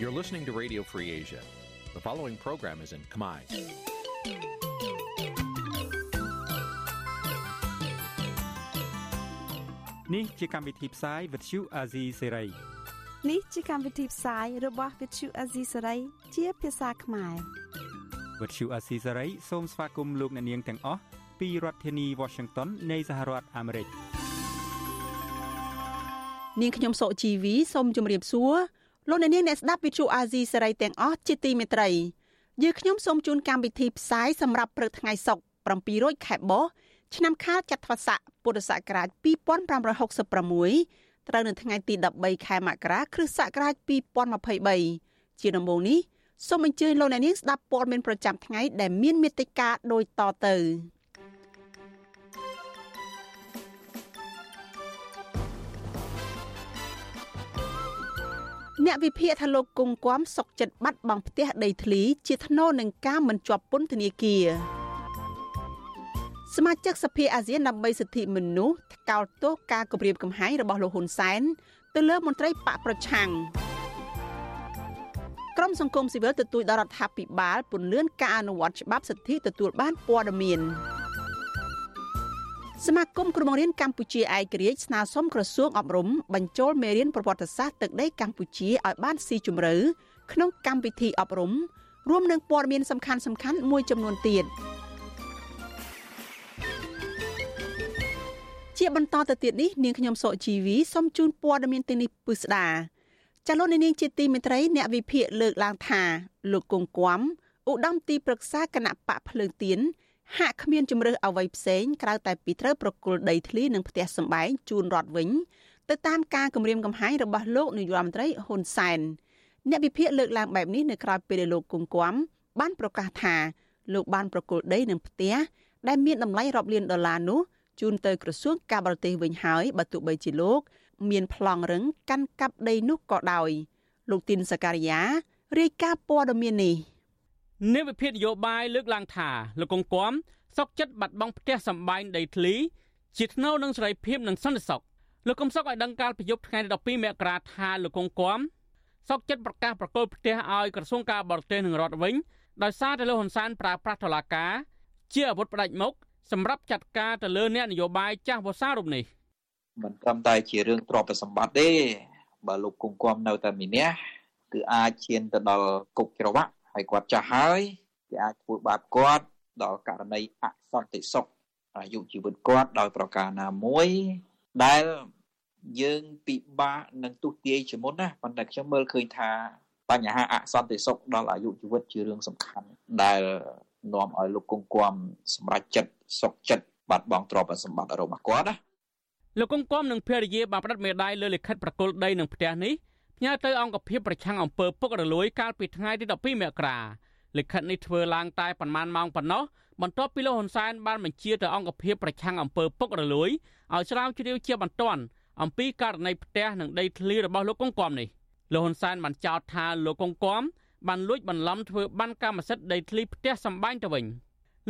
You're listening to Radio Free Asia. The following program is in Khmer. នេះជាកម្មវិធីផ្សាយ Vuthu Azizi Serai នេះជាកម្មវិធីផ្សាយរបស់ Vuthu Azizi Serai ជាភាសាខ្មែរ Vuthu Azizi Serai សូមស្វាគមន៍លោកអ្នកនាងទាំងអស់ពីរដ្ឋធានី Washington នៃសហរដ្ឋអាមេរិកនាងខ្ញុំសុជីវីសូមជម្រាបសួរ លោកអ្នកនាងអ្នកស្ដាប់ Vuthu Azizi Serai ទាំងអស់ជាទីមេត្រីយើខ្ញុំសូមជូនកម្មវិធីផ្សាយសម្រាប់ព្រឹកថ្ងៃសុក្រ700ខែបោះឆ្នាំខាលចត្វាស័កពុរសករាជ2566ត្រូវនៅថ្ងៃទី13ខែមករាគ្រិស្តសករាជ2023ជាដំបូងនេះសូមអញ្ជើញលោកអ្នកនាងស្ដាប់ព័ត៌មានប្រចាំថ្ងៃដែលមានមេត្តាដូចតទៅ អ្នកវិភាគថាលោកគង់គំសុកចិត្តបាត់បង់ផ្ទះដីធ្លីជាថ្នូរនឹងការមិនជាប់ពន្ធនាគារសមាជិកសភាអាស៊ានដើម្បីសិទ្ធិមនុស្សថ្កោលទោសការគម្រាមកំហែងរបស់លោកហ៊ុនសែនទៅលើមន្ត្រីបកប្រឆាំងក្រមសង្គមស៊ីវិលទទូចដល់រដ្ឋាភិបាលពន្លឿនការអនុវត្តច្បាប់សិទ្ធិទទួលបានព័ត៌មាន សមាគមគ្រូបង្រៀនកម្ពុជាឯករាជ្យស្នើសុំក្រសួងអប់រំបញ្ចូលមេរៀនប្រវត្តិសាស្ត្រទឹកដីកម្ពុជាឲ្យបានស៊ីជម្រៅក្នុងកម្មវិធីអប់រំរួមនឹងព័ត៌មានសំខាន់ៗមួយចំនួនទៀត។ជាបន្តទៅទៀតនេះនាងខ្ញុំសុជីវីសូមជូនព័ត៌មានទីនេះពិស្ដាចលនានាងជាទីមេត្រីអ្នកវិភាគលើកឡើងថាលោកគង់គំឧត្តមទីប្រឹក្សាគណៈបកភ្លើងទៀន ហាក់គ្មានជំរើសអ្វីផ្សេងក្រៅតែពីត្រូវប្រគល់ដីធ្លីនិងផ្ទះសម្បែងជូនរដ្ឋវិញទៅតាមការគម្រាមកំហែងរបស់លោកនាយរដ្ឋមន្ត្រីហ៊ុនសែនអ្នកវិភាគលើកឡើងបែបនេះនៅក្រៅពេលដែលលោកគង់គំបានប្រកាសថាលោកបានប្រគល់ដីនិងផ្ទះដែលមានតម្លៃរាប់លានដុល្លារនោះជូនទៅក្រសួងការបរទេសវិញហើយបើទោះបីជាលោក មានប្លង់រឹងកាន់កាប់ដីនោះក៏ដោយលោកទីនសការីយ៉ារាយការណ៍ព័ត៌មាននេះ នាយវិភាគនយោបាយលើកឡើងថាលោកកុងគំសុកចិត្តបាត់បង់ផ្ទះសម្បែងដីធ្លីជាថ្នូវនឹងសេរីភាពនិងសន្តិសុខលោកកុំសុកឲ្យដឹងកាលពីយប់ថ្ងៃទី12មករាថាលោកកុងគំសុកចិត្តប្រកាសប្រកល់ផ្ទះឲ្យក្រសួងការបរទេសនឹងរដ្ឋវិញដោយសារតែលោកហ៊ុនសែនប្រើប្រាស់តុលាការជាអាវុធផ្ដាច់មុខសម្រាប់ចាត់ការទៅលើអ្នកនយោបាយចាស់វសារូបនេះមិនត្រឹមតែជារឿងទ្រព្យសម្បត្តិទេបើលោកគង់គំនៅតែមានះគឺអាចឈានទៅដល់គុកច្រវាក់ ហើយគាត់ចាស់ហើយគេអាចធ្វើបាបគាត់ដល់ករណីអសន្តិសុខអាយុជីវិតគាត់ដោយប្រការណាមួយដែលយើងពិបាកនឹងទុទាយជាមុនណាប៉ុន្តែខ្ញុំមើលឃើញថាបញ្ហាអសន្តិសុខដល់អាយុជីវិតជារឿងសំខាន់ដែលនាំឲ្យលោកគង់គំសម្រេចចិត្តសុកចិត្តបាត់បង់ទ្រព្យសម្បត្តិរបស់គាត់ណាលោកគង់គំនិងភរិយាបានផ្តិតមេដាយលើលិខិតប្រគល់ដីនឹងផ្ទះនេះ ផ្ញើទៅអង្គភាពប្រឆាំងអំពើពុករលួយកាលពីថ្ងៃទី12មករាលិខិតនេះធ្វើឡើងតែប្រមាណម៉ោងប៉ុណ្ណោះបន្ទាប់ពីលោកហ៊ុនសែនបានបញ្ជាទៅអង្គភាពប្រឆាំងអំពើពុករលួយឲ្យស្រាវជ្រាវជាបន្ទាន់អំពីករណីផ្ទះនិងដីធ្លីរបស់លោកកុងគំនេះលោកហ៊ុនសែនបានចោទថាលោកកុងគំបានលួចបន្លំធ្វើបានកម្មសិទ្ធិដីធ្លីផ្ទះសម្បែងទៅវិញ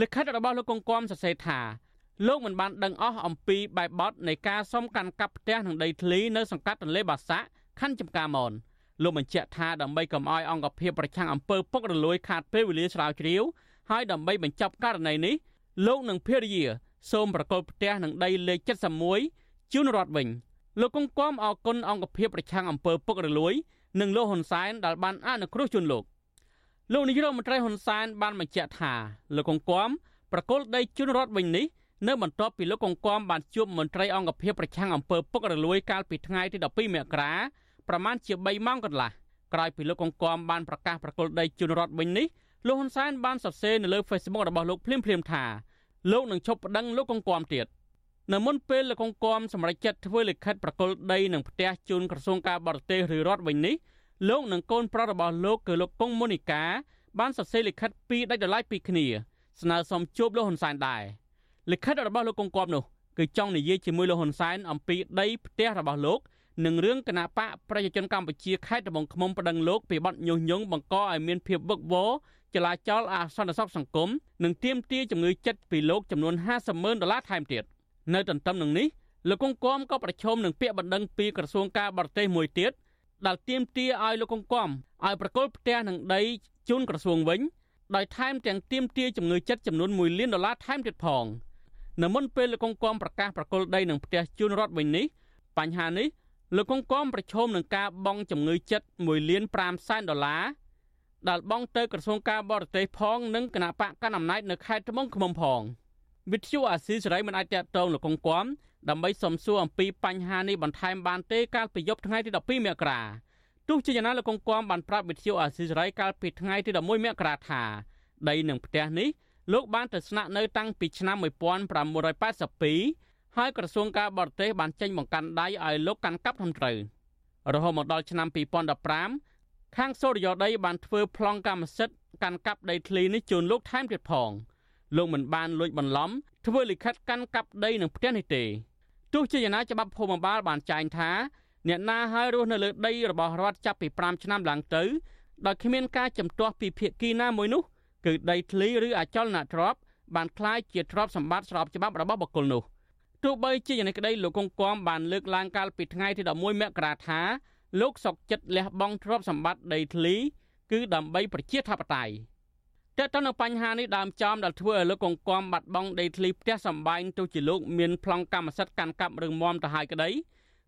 លិខិតរបស់លោកកុងគំសរសេរថាលោកមិនបានដឹងអស់អំពីបែបបទនៃការសុំកាន់កាប់ផ្ទះនិងដីធ្លីនៅសង្កាត់ទន្លេបាសាក់ ខណ្ឌចំការមនលោកបញ្ជាក់ថាដើម្បីកុំឲ្យអង្គភាពប្រឆាំងអំពើពុករលួយខាតពេលវេលាស្រាវជ្រាវហើយដើម្បីបញ្ចប់ករណីនេះលោកនិងភរិយាសូមប្រកល់ផ្ទះនិងដីលេខ71ជូនរដ្ឋវិញលោកកុងគំអគុណអង្គភាពប្រឆាំងអំពើពុករលួយនិងលោកហ៊ុនសែនដែលបានអនុគ្រោះជូនលោកលោកនាយរដ្ឋមន្ត្រីហ៊ុនសែនបានបញ្ជាក់ថាលោកកុងគំប្រកុលដីជូនរដ្ឋវិញនេះនៅបន្ទាប់ពីលោកកុងគំបានជួបមន្ត្រីអង្គភាពប្រឆាំងអំពើពុករលួយកាលពីថ្ងៃទី12មករា ប្រមាណជា3ម៉ោងកន្លះក្រោយពីលោកកុងគំបានប្រកាសប្រកុលដីជូនរដ្ឋវិញនេះលោកហ៊ុនសែនបានសរសេរនៅលើ Facebook របស់លោកភ្លាមៗថាលោកនឹងឈប់ប្តឹងលោកកុងគំទៀតនៅមុនពេលលោកកុងគំសម្រេចចិត្តធ្វើលិខិតប្រកុលដីនឹងផ្ទះជូនក្រសួងការបរទេសឬរដ្ឋវិញនេះលោកនិងកូនប្រុសរបស់លោកគឺលោកកុងមូនីកាបានសរសេរលិខិតពីរដាច់ដោយឡែកពីគ្នាស្នើសុំជួបលោកហ៊ុនសែនដែរលិខិតរបស់លោកកុងគំនោះគឺចង់និយាយជាមួយលោកហ៊ុនសែនអំពីដីផ្ទះរបស់លោក និងរឿងគណៈបកប្រជាជនកម្ពុជាខេត្តត្បូងឃ្មុំប្តឹងលោកពីបទញុះញង់បង្កឲ្យមានភាពវឹកវរចលាចលអសន្តិសុខសង្គមនិងទាមទារជំងឺចិត្តពីលោកចំនួន50ម៉ឺនដុល្លារថែមទៀតនៅទន្ទឹមនឹងនេះលោកកុងគំក៏ប្រឈមនឹងពាក្យបណ្ដឹងពីក្រសួងការបរទេសមួយទៀតដែលទាមទារឲ្យលោកកុងគំឲ្យប្រកល់ផ្ទះនិងដីជូនក្រសួងវិញដោយថែមទាំងទាមទារជំងឺចិត្តចំនួន1លានដុល្លារថែមទៀតផងនៅមុនពេលលោកកុងគំប្រកាសប្រកល់ដីនិងផ្ទះជូនរដ្ឋវិញនេះបញ្ហានេះ លោកកុងគំប្រឈមនឹងការបង់ជំងឺចិត្ត1លាន5សែនដុល្លារដែលបង់ទៅក្រសួងការបរទេសផងនិងគណៈបកកណ្ដាលអំណាចនៅខេត្តត្បូងឃ្មុំផងវិទ្យុអាស៊ីសេរីមិនអាចតតងលោកកុងគំដើម្បីសំសួរអំពីបញ្ហានេះបន្ថែមបានទេកាលពីយប់ថ្ងៃទី12មករាទោះជាយ៉ាងណាលោកកុងគំបានប្រាប់វិទ្យុអាស៊ីសេរីកាលពីថ្ងៃទី11មករាថាដីនឹងផ្ទះនេះលោកបានទៅស្នាក់នៅតាំងពីឆ្នាំ1982 ហើយក្រសួងការបរទេសបានចេញបង្កាន់ដៃឲ្យលោកកាន់កាប់ត្រឹមត្រូវរហូតមកដល់ឆ្នាំ2015ខាងសូរិយោដីបានធ្វើប្លង់កម្មសិទ្ធិកាន់កាប់ដីធ្លីនេះជូនលោកថែមទៀតផងលោកមិនបានលួចបន្លំធ្វើលិខិតកាន់កាប់ដីនឹងផ្ទះនេះទេទោះជាយ៉ាងណាច្បាប់ភូមិបាលបានចែងថាអ្នកណាហើយរស់នៅលើដីរបស់រដ្ឋចាប់ពី5ឆ្នាំឡើងទៅដោយគ្មានការចំទាស់ពីភាគីណាមួយនោះគឺដីធ្លីឬអចលនទ្រព្យបានคล้ายជាទ្រព្យសម្បត្តិស្របច្បាប់របស់បុគ្គលនោះ ទោះបីជាយ៉ាងនេះក្តីលោកកុងគំបានលើកឡើងកាលពីថ្ងៃទី11មករាថាលោកសុកចិត្តលះបង់ទ្រព្យសម្បត្តិដីធ្លី គឺដើម្បីប្រជាធិបតេយ្យតើតើនៅបញ្ហានេះដើមចំដែលធ្វើឲ្យលោកកុងគំបាត់បង់ដីធ្លីផ្ទះសម្បែងទោះជាលោកមានប្លង់កម្មសិទ្ធិកាន់កាប់រឹងមាំទៅហើយក្តី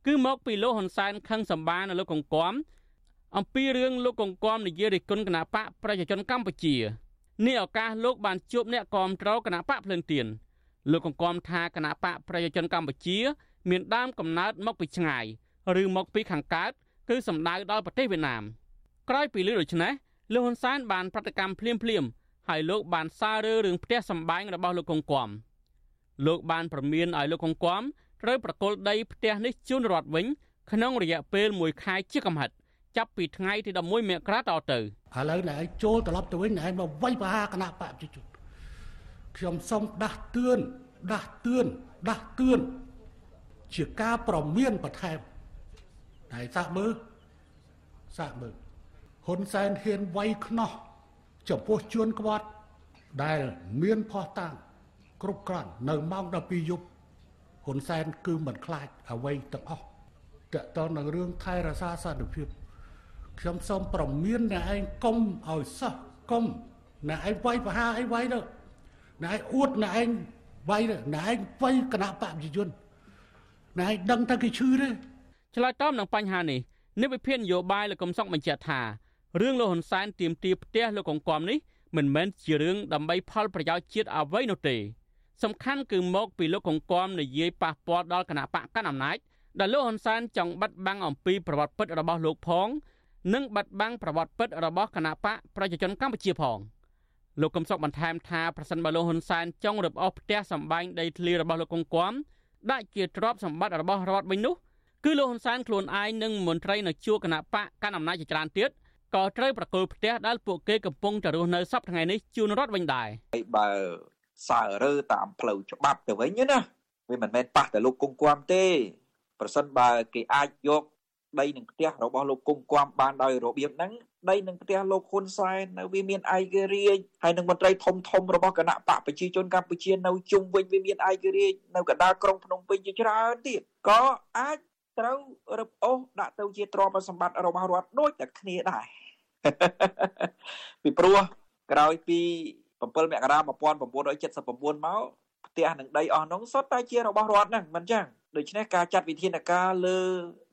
គឺមកពីលោកហ៊ុនសែនខឹងសម្បានៅលោកកុងគំអំពីរឿងលោកកុងគំនិយាយរិះគន់គណៈបកប្រជាជនកម្ពុជានេះឱកាសលោកបានជួបអ្នកគាំទ្រគណៈបកភ្លើងទៀន លោកកង្កមថាគណៈបកប្រជាជនកម្ពុជា មានដើមកំណើតមកពីឆ្ងាយឬមកពីខាងកើតគឺសំដៅដល់ប្រទេសវៀតណាមក្រោយពីលើដូច្នេះលោកហ៊ុនសែនបានប្រតិកម្មភ្លាមភ្លាមហើយលោកបានសាររើរឿងផ្ទះសម្បែងរបស់លោកកុងគំលោកបានប្រមានឲ្យលោកកុងគំត្រូវប្រគល់ដីផ្ទះនេះជូនរដ្ឋវិញ ក្នុងរយៈពេល1ខែជាកំហិតចាប់ពីថ្ងៃទី11មករាតទៅឥឡូវណែឯងចូលត្រឡប់ទៅវិញណែឯងមកវាយប្រហារគណៈបព្វជិជន ខ្ញុំសូមដាស់តឿនដាស់តឿនដាស់តឿនជាការប្រមានបន្ថែមតែសាក់មើលសាក់មើលហ៊ុនសែនហ៊ានវាយខ្នោះចំពោះជួនក្បត់ដែលមានផោះតាំងគ្រប់គ្រាន់នៅម៉ោង12យប់ហ៊ុនសែនគឺមិនខ្លាចអ្វីទាំងអស់តើតើនឹងរឿងថែរក្សាសន្តិភាពខ្ញុំសូមប្រមានអ្នកឯងកុំឲ្យសោះកុំអ្នកឯងវាយប្រហារអីវាយទៅ អ្នកឯងអួតអ្នកឯងវាយទៅអ្នកឯងវាយគណៈបព្វជិជនអ្នកឯងដឹងថាគេឈឺទេឆ្លើយតបនឹងបញ្ហានេះនិវិភាននយោបាយលោកកំសុកបញ្ជាក់ថារឿងលោកហ៊ុនសែនទៀមទាផ្ទះលោកកងគំនេះមិនមែនជារឿងដើម្បីផលប្រយោជន៍ជាតិអ្វីនោះទេសំខាន់គឺមកពីលោកកងគំនិយាយប៉ះពាល់ដល់គណៈបកកណ្ដាលអំណាចដែលលោកហ៊ុនសែនចង់បិទបាំងអំពីប្រវត្តិពិតរបស់លោកផង និងបាត់បង់ប្រវត្តិពិតរបស់គណៈបកប្រជាជនកម្ពុជាផង លោកកំសុកបន្ថែមថាប្រសិនបើលោកហ៊ុនសែនចង់រឹបអូសផ្ទះសម្បែងដីធ្លីរបស់លោកកុងគំដាក់ជាទ្រព្យសម្បត្តិរបស់រដ្ឋវិញនោះគឺលោកហ៊ុនសែនខ្លួនឯងនិងមន្ត្រីនៅជួរគណៈបកកាន់អំណាចជាច្រើនទៀតក៏ត្រូវប្រកល់ផ្ទះដែលពួកគេកំពុងតែរស់នៅសពថ្ងៃនេះជូនរដ្ឋវិញដែរបើសើរើតាមផ្លូវច្បាប់ទៅវិញណាវាមិនមែនប៉ះតែលោកគង់គំទេប្រសិនបើគេអាចយក ដីនឹងផ្ទះរបស់លោកគង់គំបានដោយរបៀបហ្នឹងដីនឹងផ្ទះលោកហ៊ុនសែននៅវាមានឯករាជ្យហើយនឹងមន្ត្រីធំធំរបស់គណៈបកប្រជាជនកម្ពុជានៅជុំវិញវាមានឯករាជ្យនៅកណ្ដាលក្រុងភ្នំពេញជាច្រើនទៀតក៏អាចត្រូវរឹបអូសដាក់ទៅជាទ្រព្យសម្បត្តិរបស់រដ្ឋដូចតែគ្នាដែរពីព្រោះក្រោយពី7មករា1979មកផ្ទះនឹងដីអស់នោះសុទ្ធតែជារបស់រដ្ឋហ្នឹងមិនចឹង ដូច្នេះការចាត់វិធានការលើ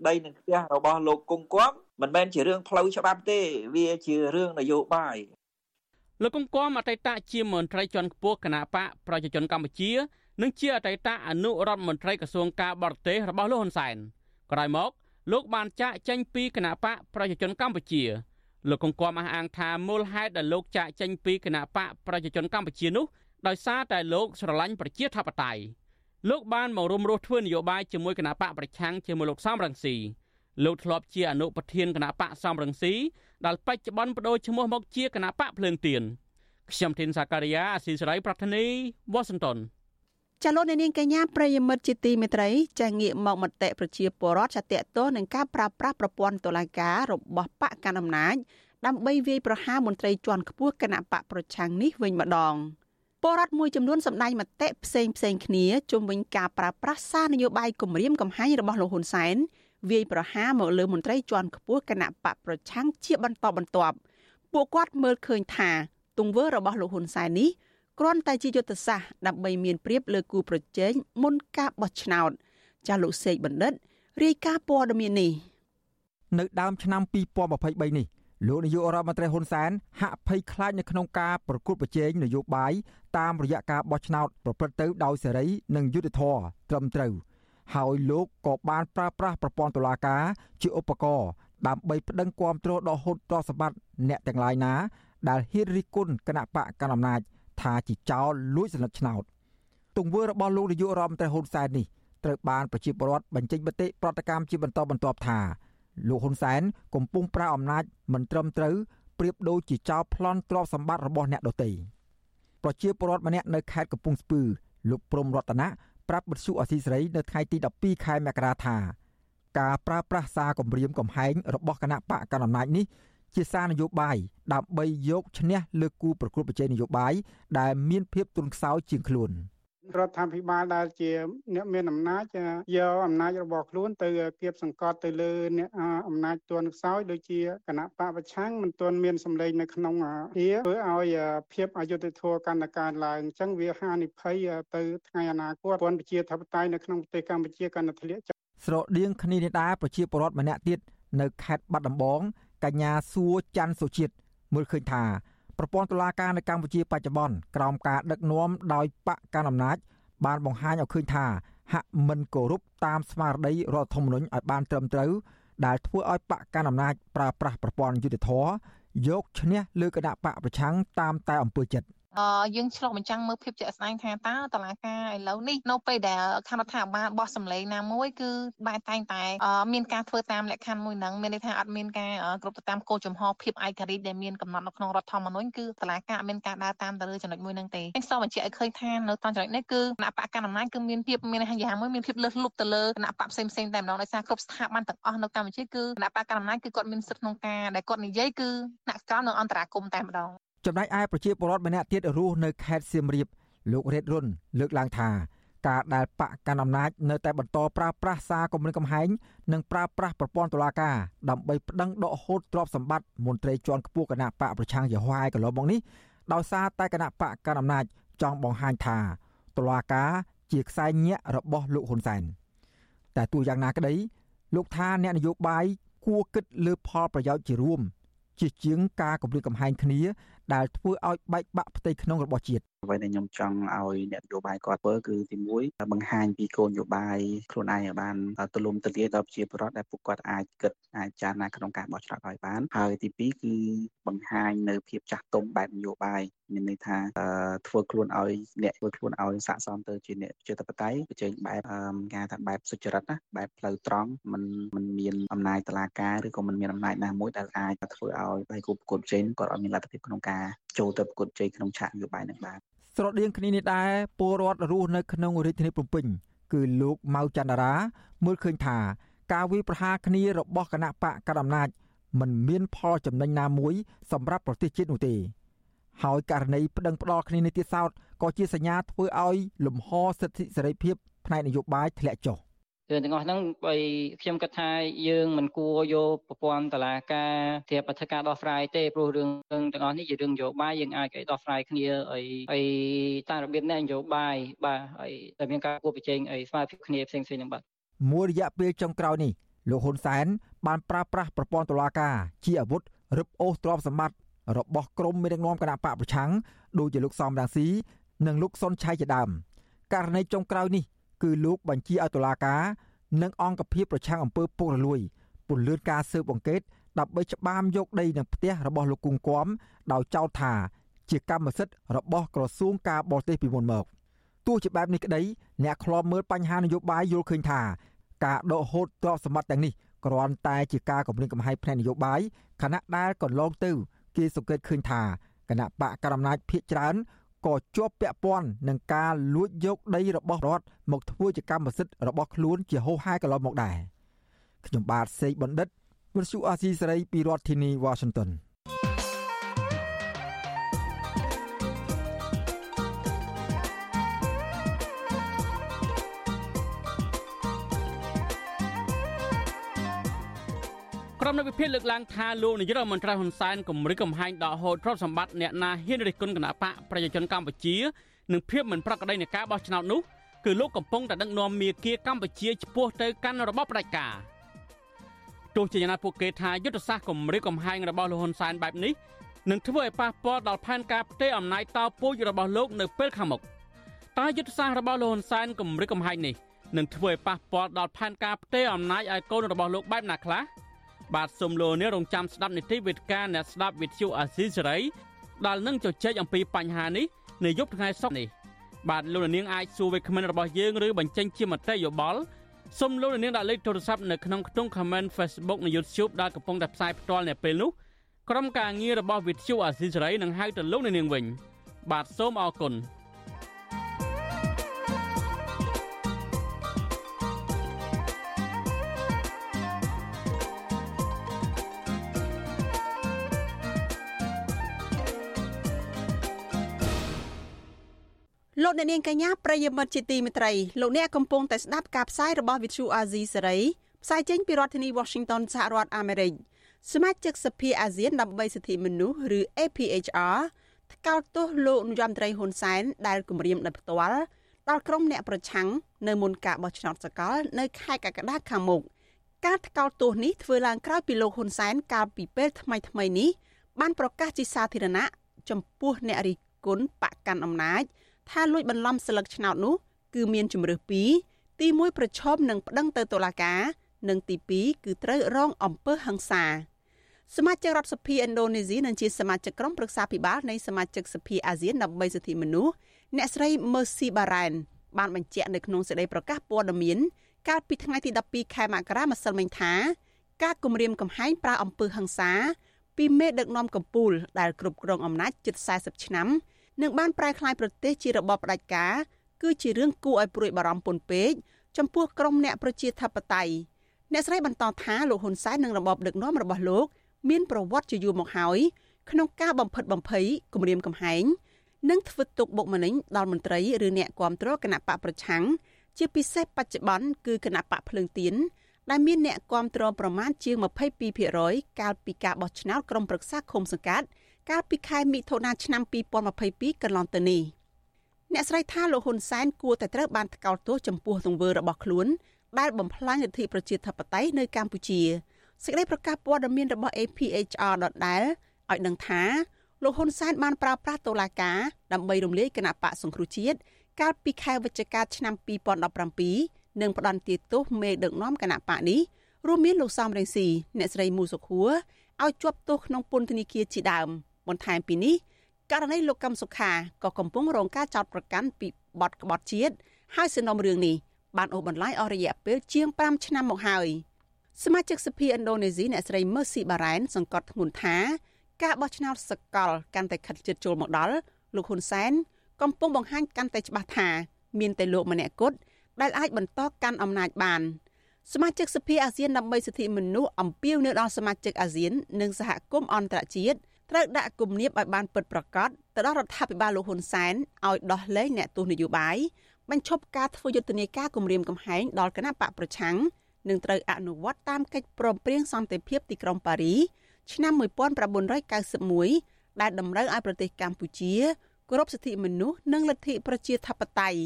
ដីនឹងផ្ទះរបស់លោកគង់គំមិនមែនជារឿងផ្លូវច្បាប់ទេ វាជារឿងនយោបាយលោកគង់គំអតីតជាមន្ត្រីជាន់ខ្ពស់គណៈបកប្រជាជនកម្ពុជា និងជាអតីតអនុរដ្ឋមន្ត្រីក្រសួងការបរទេសរបស់លោកហ៊ុនសែនក្រោយមកលោកបានចាកចេញពីគណៈបកប្រជាជនកម្ពុជាលោកកង្កមអះអាងថាមូលហេតុដែលលោកចាកចេញពីគណៈបកប្រជាជនកម្ពុជានោះដោយសារតែលោកស្រឡាញ់ប្រជាធិបតេយ្យ លោកបានមករួមរស់ធ្វើនយោបាយជាមួយគណៈបកប្រឆាំងជាមួយលោកសំរងស៊ីលោកធ្លាប់ជាអនុប្រធានគណៈបកសំរងស៊ីដែលបច្ចុប្បន្នបដូរឈ្មោះមកជាគណៈបកភ្លើងទៀនខ្ញុំធីនសាការីយ៉ាអស៊ីសេរីប្រធានីវ៉ាស៊ីនតោនចលនានាងកញ្ញាប្រិយមិត្តជាទីមេត្រីចាងាកមកមតិប្រជាពលរដ្ឋចាតតទៅនឹងការប្រើប្រាស់ប្រព័ន្ធតុលាការរបស់បកកណ្ដាលអំណាចដើម្បីវាយប្រហារមន្ត្រីជាន់ខ្ពស់គណៈបកប្រឆាំងនេះវិញម្ដង។ ពលរដ្ឋមួយចំនួនសម្ដែងមតិផ្សេងផ្សេងគ្នាជុំវិញការប្រើប្រាស់សារនយោបាយគម្រាមកំហែងរបស់លោកហ៊ុនសែនវាយប្រហារមកលើមន្ត្រីជាន់ខ្ពស់គណៈបកប្រឆាំងជាបន្តបន្ទាប់ពួកគាត់មើលឃើញថាទង្វើរបស់លោកហ៊ុនសែននេះគ្រាន់តែជាយុទ្ធសាស្ត្រដើម្បីមានព្រៀបលើគូប្រជែងមុនការបោះឆ្នោតចាស់លោកសេកបណ្ឌិតរាយការណ៍ព័ត៌មាននេះនៅដើមឆ្នាំ2023នេះ លោកនាយករដ្ឋមន្ត្រីហ៊ុនសែនហាក់ភ័យខ្លាចនៅក្នុងការប្រគល់ប្រជែងនយោបាយតាមរយៈការបោះឆ្នោតប្រព្រឹត្តទៅដោយសេរីនិងយុត្តិធម៌ត្រឹមត្រូវហើយលោកក៏បានប្រើប្រាស់ប្រព័ន្ធតុលាការជាឧបករណ៍ដើម្បីប្តឹងគាំទ្រដល់ហូតទ្រព្យសម្បត្តិអ្នកទាំងឡាយណា ដែលហ៊ានរិះគន់គណៈបកកណ្ដាលអំណាចថាជាចោរលួចសន្លឹកឆ្នោតទង្វើរបស់លោកនាយករដ្ឋមន្ត្រីហ៊ុនសែននេះត្រូវបានប្រជាពលរដ្ឋបញ្ចេញមតិប្រតិកម្មជាបន្តបន្ទាប់ថា លោកហ៊ុនសែនកំពុងប្រើអំណាចមិនត្រឹមត្រូវប្រៀបដូចជាចោរប្លន់ទ្រព្យសម្បត្តិរបស់អ្នកដទៃប្រជាពលរដ្ឋម្នាក់នៅខេត្តកំពង់ស្ពឺលោកព្រំរតនៈប្រាប់បទសុអសីសេរីនៅថ្ងៃទី12ខែមករាថាការប្រើប្រាស់សារគម្រាមកំហែងរបស់គណៈបកកណ្ដាលអំណាចនេះជាសារនយោបាយដើម្បីយកឈ្នះលើគូប្រកួតប្រជែងនយោបាយដែលមានភាពទន់ខ្សោយជាងខ្លួន រដ្ឋាភិបាលដែលជាអ្នកមានអំណាចយកអំណាចរបស់ខ្លួនទៅគៀបសង្កត់ទៅលើអ្នកអំណាចទន់ខ្សោយដូចជាគណៈបពប្រឆាំងមិនទាន់មានសម្លេងនៅក្នុងវាធ្វើឲ្យភាពអយុត្តិធម៌កាន់តែកើនឡើងអញ្ចឹងវាហានិភ័យទៅថ្ងៃអនាគតពលប្រជាធិបតេយ្យនៅក្នុងប្រទេសកម្ពុជាកាន់តែធ្លាក់ស្រដៀងគ្នានេះដែរប្រជាពលរដ្ឋម្នាក់ទៀតនៅខេត្តបាត់ដំបងកញ្ញាសួរច័ន្ទសុជាតិមើលឃើញថា ប្រព័ន្ធតុលាការនៅកម្ពុជាបច្ចុប្បន្នក្រោមការដឹកនាំដោយបកកណ្ដាលអំណាច បានបង្ហាញឲ្យឃើញថាហាក់មិនគោរពតាមស្មារតីរដ្ឋធម្មនុញ្ញឲ្យបានត្រឹមត្រូវដែលធ្វើឲ្យបកកណ្ដាលអំណាចប្រើប្រាស់ប្រព័ន្ធយុតិធធយកឈ្នះលើគណៈបកប្រឆាំងតាមតែអំពើចិត្ត យើងឆ្លុះបញ្ចាំងមើលភាពជាក់ស្ដែងថាតើតឡាការឥឡូវនេះនៅពេលដែលគណៈរដ្ឋាភិបាលបោះសម្លេងណាមួយគឺបែរតែងតែមានការធ្វើតាមលក្ខខណ្ឌមួយហ្នឹងមានន័យថាអត់មានការគ្រប់ទៅតាមគោលចំហភាពឯករាជ្យដែលមានកំណត់នៅក្នុងរដ្ឋធម្មនុញ្ញគឺតឡាការអត់មានការដើរតាមទៅលើចំណុចមួយហ្នឹងទេខ្ញុំសូមបញ្ជាក់ឲ្យឃើញថានៅតាមចំណុចនេះគឺគណៈបកកណ្ដាលអំណាចគឺមានភាពមានយ៉ាងមួយមានភាពលើសលប់ទៅលើគណៈបកផ្សេងផ្សេងតែម្ដងដោយសារគ្រប់ស្ថាប័នទាំងអស់នៅកម្ពុជាគឺគណៈបកកណ្ដាលអំណាចគឺគាត់មានសិទ្ធិក្នុងការដែលគាត់និយាយគឺថ្នាក់ក្រោមនិងអន្តរាគមតែម្ដង ចំណែកឯប្រជាពលរដ្ឋម្នាក់ទៀតរស់នៅខេត្តសៀមរាបលោករ៉េតរុនលើកឡើងថាការដែលបកកាន់អំណាចនៅតែបន្តប្រើប្រាស់សារគម្រិតកំហែងនិងប្រើប្រាស់ប្រព័ន្ធតុលាការដើម្បីប្តឹងដកហូតទ្រព្យសម្បត្តិមន្ត្រីជាន់ខ្ពស់គណៈបកប្រឆាំងយហោហើយកន្លងមកនេះដោយសារតែគណៈបកកាន់អំណាចចង់បង្ហាញថាតុលាការជាខ្សែញាក់របស់លោកហ៊ុនសែនតែទោះយ៉ាងណាក្តីលោកថាអ្នកនយោបាយគួរគិតលើផលប្រយោជន៍ជារួមជាជាងការគម្រាមកំហែងគ្នា ដែលធ្វើឲ្យបែកបាក់ផ្ទៃក្នុងរបស់ជាតិ អ្វីដែលខ្ញុំចង់ឲ្យអ្នកនយោបាយគាត់ធ្វើគឺទី1បង្ហាញពីគោលនយោបាយខ្លួនឯងឲ្យបានទូលំទូលាយដល់ប្រជាពលរដ្ឋដែលពួកគាត់អាចគិតអាចចារណាក្នុងការបោះឆ្នោតឲ្យបានហើយទី2គឺបង្ហាញនៅភាពចាស់ទុំបែបនយោបាយមានន័យថាធ្វើខ្លួនឲ្យអ្នកធ្វើខ្លួនឲ្យស័ក្តិសមទៅជាអ្នកជាតបតៃប្រជែងបែបគេថាបែបសុចរិតណាបែបផ្លូវត្រង់มันมันមានអំណាចតឡាការឬក៏มันមានអំណាចណាមួយដែលអាចធ្វើឲ្យដៃគូប្រកួតប្រជែងគាត់អត់មានលទ្ធភាពក្នុងការចូលទៅប្រកួតប្រជែងក្នុងឆាកនយោបាយនឹងបាន ស្រដៀងគ្នានេះដែរពលរដ្ឋរស់នៅក្នុងរាជធានីភ្នំពេញគឺលោកម៉ៅច័ន្ទរាមើលឃើញថា ការវាយប្រហារគ្នារបស់គណៈបកកណ្ដាលអំណាចមិនមានផលចំណេញណាមួយសម្រាប់ប្រទេសជាតិនោះទេហើយករណីប្តឹងផ្ដាល់គ្នានេះទៀតសោតក៏ជាសញ្ញាធ្វើឲ្យលំហសិទ្ធិសេរីភាពផ្នែកនយោបាយធ្លាក់ចុះ រឿងទាំងអស់ហ្នឹងបើខ្ញុំគិតថាយើងមិនគួរយកប្រព័ន្ធតឡាការជាបទការដោះស្រាយទេព្រោះរឿងទាំងអស់នេះជារឿងនយោបាយយើងអាចឲ្យដោះស្រាយគ្នាឲ្យឲ្យតាមរបៀបនេះនយោបាយបាទហើយតែមានការគួរប្រជែងឲ្យស្មើភាពគ្នាផ្សេងៗហ្នឹងបាទមួយរយៈពេលចុងក្រោយនេះលោកហ៊ុនសែនបានប្រើប្រាស់ប្រព័ន្ធតុលាការជាអាវុធរឹបអូសទ្រព្យសម្បត្តិរបស់ក្រមមេដឹកនាំគណៈបកប្រឆាំងដូចជាលោកសំរាំងស៊ីនិងលោកសុនឆៃជាដើមករណីចុងក្រោយនេះ គឺលោកបញ្ជាឲ្យតុលាការនិងអង្គភាពប្រឆាំងអំពើពុករលួយពន្លឿនការស៊ើបអង្កេតដើម្បីច្បាមយកដីនឹងផ្ទះរបស់លោកគង់គំដោយចោទថាជាកម្មសិទ្ធិរបស់ក្រសួងការបរទេសពីមុនមកទោះជាបែបនេះក្តីអ្នកខ្លោមមើលបញ្ហានយោបាយយល់ឃើញថាការដកហូតទ្រព្យសម្បត្តិទាំងនេះគ្រាន់តែជាការគម្រាមកំហែងផ្នែកនយោបាយខណៈដែលកន្លងទៅគេសង្កេតឃើញថាគណៈបកកណ្ដាលអំណាចភៀកច្រើន ក៏ជាប់ពាក់ព័ន្ធនឹងការលួចយកដីរបស់រដ្ឋមកធ្វើជាកម្មសិទ្ធិរបស់ខ្លួនជាហោហែកន្លងមកដែរខ្ញុំបាទសេកបណ្ឌិតវិទ្យុអាស៊ីសេរីពីរដ្ឋធានី Washington ក្រុមនៃវិភាគលើកឡើងថាលោកនាយករដ្ឋមន្ត្រីហ៊ុនសែនគម្រិះកំហែងដកហូតទ្រព្យសម្បត្តិអ្នកណាហ៊ានរិះគន់គណៈបកប្រជាជនកម្ពុជានិងភាពមិនប្រក្រតីនៃការបោះឆ្នោតនោះគឺលោកកំពុងតែដឹកនាំមាគ៌ាកម្ពុជាឆ្ពោះទៅកាន់របបផ្ដាច់ការទោះជាយ៉ាងណាពួកគេថាយុទ្ធសាស្ត្រគម្រិះកំហែងរបស់លោកហ៊ុនសែនបែបនេះនឹងធ្វើឲ្យប៉ះពាល់ដល់ផែនការផ្ទេរអំណាចតពូជរបស់លោកនៅពេលខាងមុខតើយុទ្ធសាស្ត្ររបស់លោកហ៊ុនសែនគម្រិះកំហែងនេះនឹងធ្វើឲ្យប៉ះពាល់ដល់ផែនការផ្ទេរអំណាចឲ្យកូនរបស់លោកបែបណាខ្លះ បាទសូមលោកនេះរងចាំស្ដាប់នីតិវិទ្យាអ្នកស្ដាប់វិទ្យុអាស៊ីសេរីដែលនឹងជជែកអំពីបញ្ហានេះនៅយប់ថ្ងៃសុក្រនេះបាទលោកនាងអាចសួរវាគ្មិនរបស់យើងឬបញ្ចេញជាមតិយោបល់សូមលោកនាងដាក់លេខទូរស័ព្ទនៅក្នុងខ្ទង់ comment Facebook និង YouTube ដែលកំពុងតែផ្សាយផ្ទាល់នៅពេលនោះក្រុមការងាររបស់វិទ្យុអាស៊ីសេរីនឹងហៅទៅលោកនាងវិញបាទសូមអរគុណ លោកអ្នកនាងកញ្ញាប្រិយមិត្តជាទីមេត្រីលោកអ្នកកំពុងតែស្ដាប់ការផ្សាយរបស់ Vithu Azizi សេរីផ្សាយចេញពីរដ្ឋធានី Washington សហរដ្ឋអាមេរិកសមាជិកសភាអាស៊ានដើម្បីសិទ្ធិមនុស្សឬ APHR ថ្កោលទោសលោកនាយរដ្ឋមន្ត្រីហ៊ុនសែនដែលគម្រាមដោយផ្ទាល់ដល់ក្រុមអ្នកប្រឆាំងនៅមុនការបោះឆ្នោតសកលនៅខែកក្កដាខាងមុខការថ្កោលទោសនេះធ្វើឡើងក្រោយពីលោកហ៊ុនសែនកាលពីពេលថ្មីថ្មីនេះបានប្រកាសជាសាធារណៈចំពោះអ្នករិះគន់បកកាន់អំណាច ថាលួចបន្លំស្លឹកឆ្នោតនោះគឺមានជំរើសពីរទី1ប្រឈមនឹងប្តឹងទៅតុលាការនិងទី2គឺត្រូវរងអំពើហិង្សាសមាជិករដ្ឋសភាឥណ្ឌូនេស៊ីនិងជាសមាជិកក្រុមប្រឹក្សាពិបាលនៃសមាជិកសភាអាស៊ានដើម្បីសិទ្ធិមនុស្សអ្នកស្រី Mercy Baren បានបញ្ជាក់នៅក្នុងសេចក្តីប្រកាសព័ត៌មានកាលពីថ្ងៃទី12ខែមករាម្សិលមិញថាការគម្រាមកំហែងប្រើអំពើហិង្សាពីមេដឹកនាំកម្ពុជាដែលគ្រប់គ្រងអំណាចជិត40ឆ្នាំ នឹងបានប្រែក្លាយប្រទេសជារបបផ្ដាច់ការគឺជារឿងគួរឲ្យព្រួយបារម្ភពន់ពេកចំពោះក្រុមអ្នកប្រជាធិបតេយ្យអ្នកស្រីបន្តថាលោកហ៊ុនសែននិងរបបដឹកនាំរបស់លោក មានប្រវត្តិជាយូរមកហើយក្នុងការបំផិតបំភ័យគម្រាមកំហែងនិងធ្វើទុកបុកម្នេញដល់មន្ត្រីឬអ្នកគាំទ្រគណៈបកប្រឆាំងជាពិសេសបច្ចុប្បន្នគឺគណៈបកភ្លើងទៀនដែលមានអ្នកគាំទ្រប្រមាណជាង22%កាលពីការបោះឆ្នោតក្រុមប្រឹក្សាឃុំសង្កាត់ កាលពីខែមិថុនាឆ្នាំ2022កន្លងទៅនេះអ្នកស្រីថាលោកហ៊ុនសែនគួរតែត្រូវបានថ្កោលទោសចំពោះទង្វើរបស់ខ្លួនដែលបំផ្លាញលទ្ធិប្រជាធិបតេយ្យនៅកម្ពុជាសេចក្តីប្រកាសព័ត៌មានរបស់ APHR ដដែលឲ្យដឹងថាលោកហ៊ុនសែនបានប្រើប្រាស់តុលាការដើម្បីរំលាយគណៈបកសង្គ្រោះជាតិកាលពីខែវិច្ឆិកាឆ្នាំ2017និងផ្ដន្ទាទោសមេដឹកនាំគណៈបកនេះរួមមានលោកសំរងស៊ីអ្នកស្រីមូសុខួរឲ្យជាប់ទោសក្នុងពន្ធនាគារជាដើម។ បន្ថែមពីនេះករណីលោកកឹមសុខាក៏កំពុងរងការចោទប្រកាន់ពីបទក្បត់ជាតិហើយសំណុំរឿងនេះបានអូសបន្លាយអស់រយៈពេលជាង5ឆ្នាំមកហើយសមាជិកសភាឥណ្ឌូនេស៊ីអ្នកស្រី Mercy Baren សង្កត់ធ្ងន់ថាការបោះឆ្នោតសកលកាន់តែខិតជិតចូលមកដល់លោកហ៊ុនសែនកំពុងបង្ហាញកាន់តែច្បាស់ថា មានតែលោកម្នាក់គត់ដែលអាចបន្តកាន់អំណាចបានសមាជិកសភាអាស៊ានដើម្បីសិទ្ធិមនុស្សអំពាវនាវដល់សមាជិកអាស៊ាន និងសហគមន៍អន្តរជាតិ ត្រូវដាក់គំនាបឲ្យបានពិតប្រាកដទៅដល់រដ្ឋាភិបាលលោកហ៊ុនសែនឲ្យដោះលែងអ្នកទោសនយោបាយបញ្ឈប់ការធ្វើយុទ្ធនាការគម្រាមកំហែងដល់គណៈបកប្រឆាំងនិងត្រូវអនុវត្តតាមកិច្ចព្រមព្រៀងសន្តិភាពទីក្រុងប៉ារីឆ្នាំ1991ដែលតម្រូវឲ្យប្រទេសកម្ពុជាគោរពសិទ្ធិមនុស្សនិងលទ្ធិប្រជាធិបតេយ្យ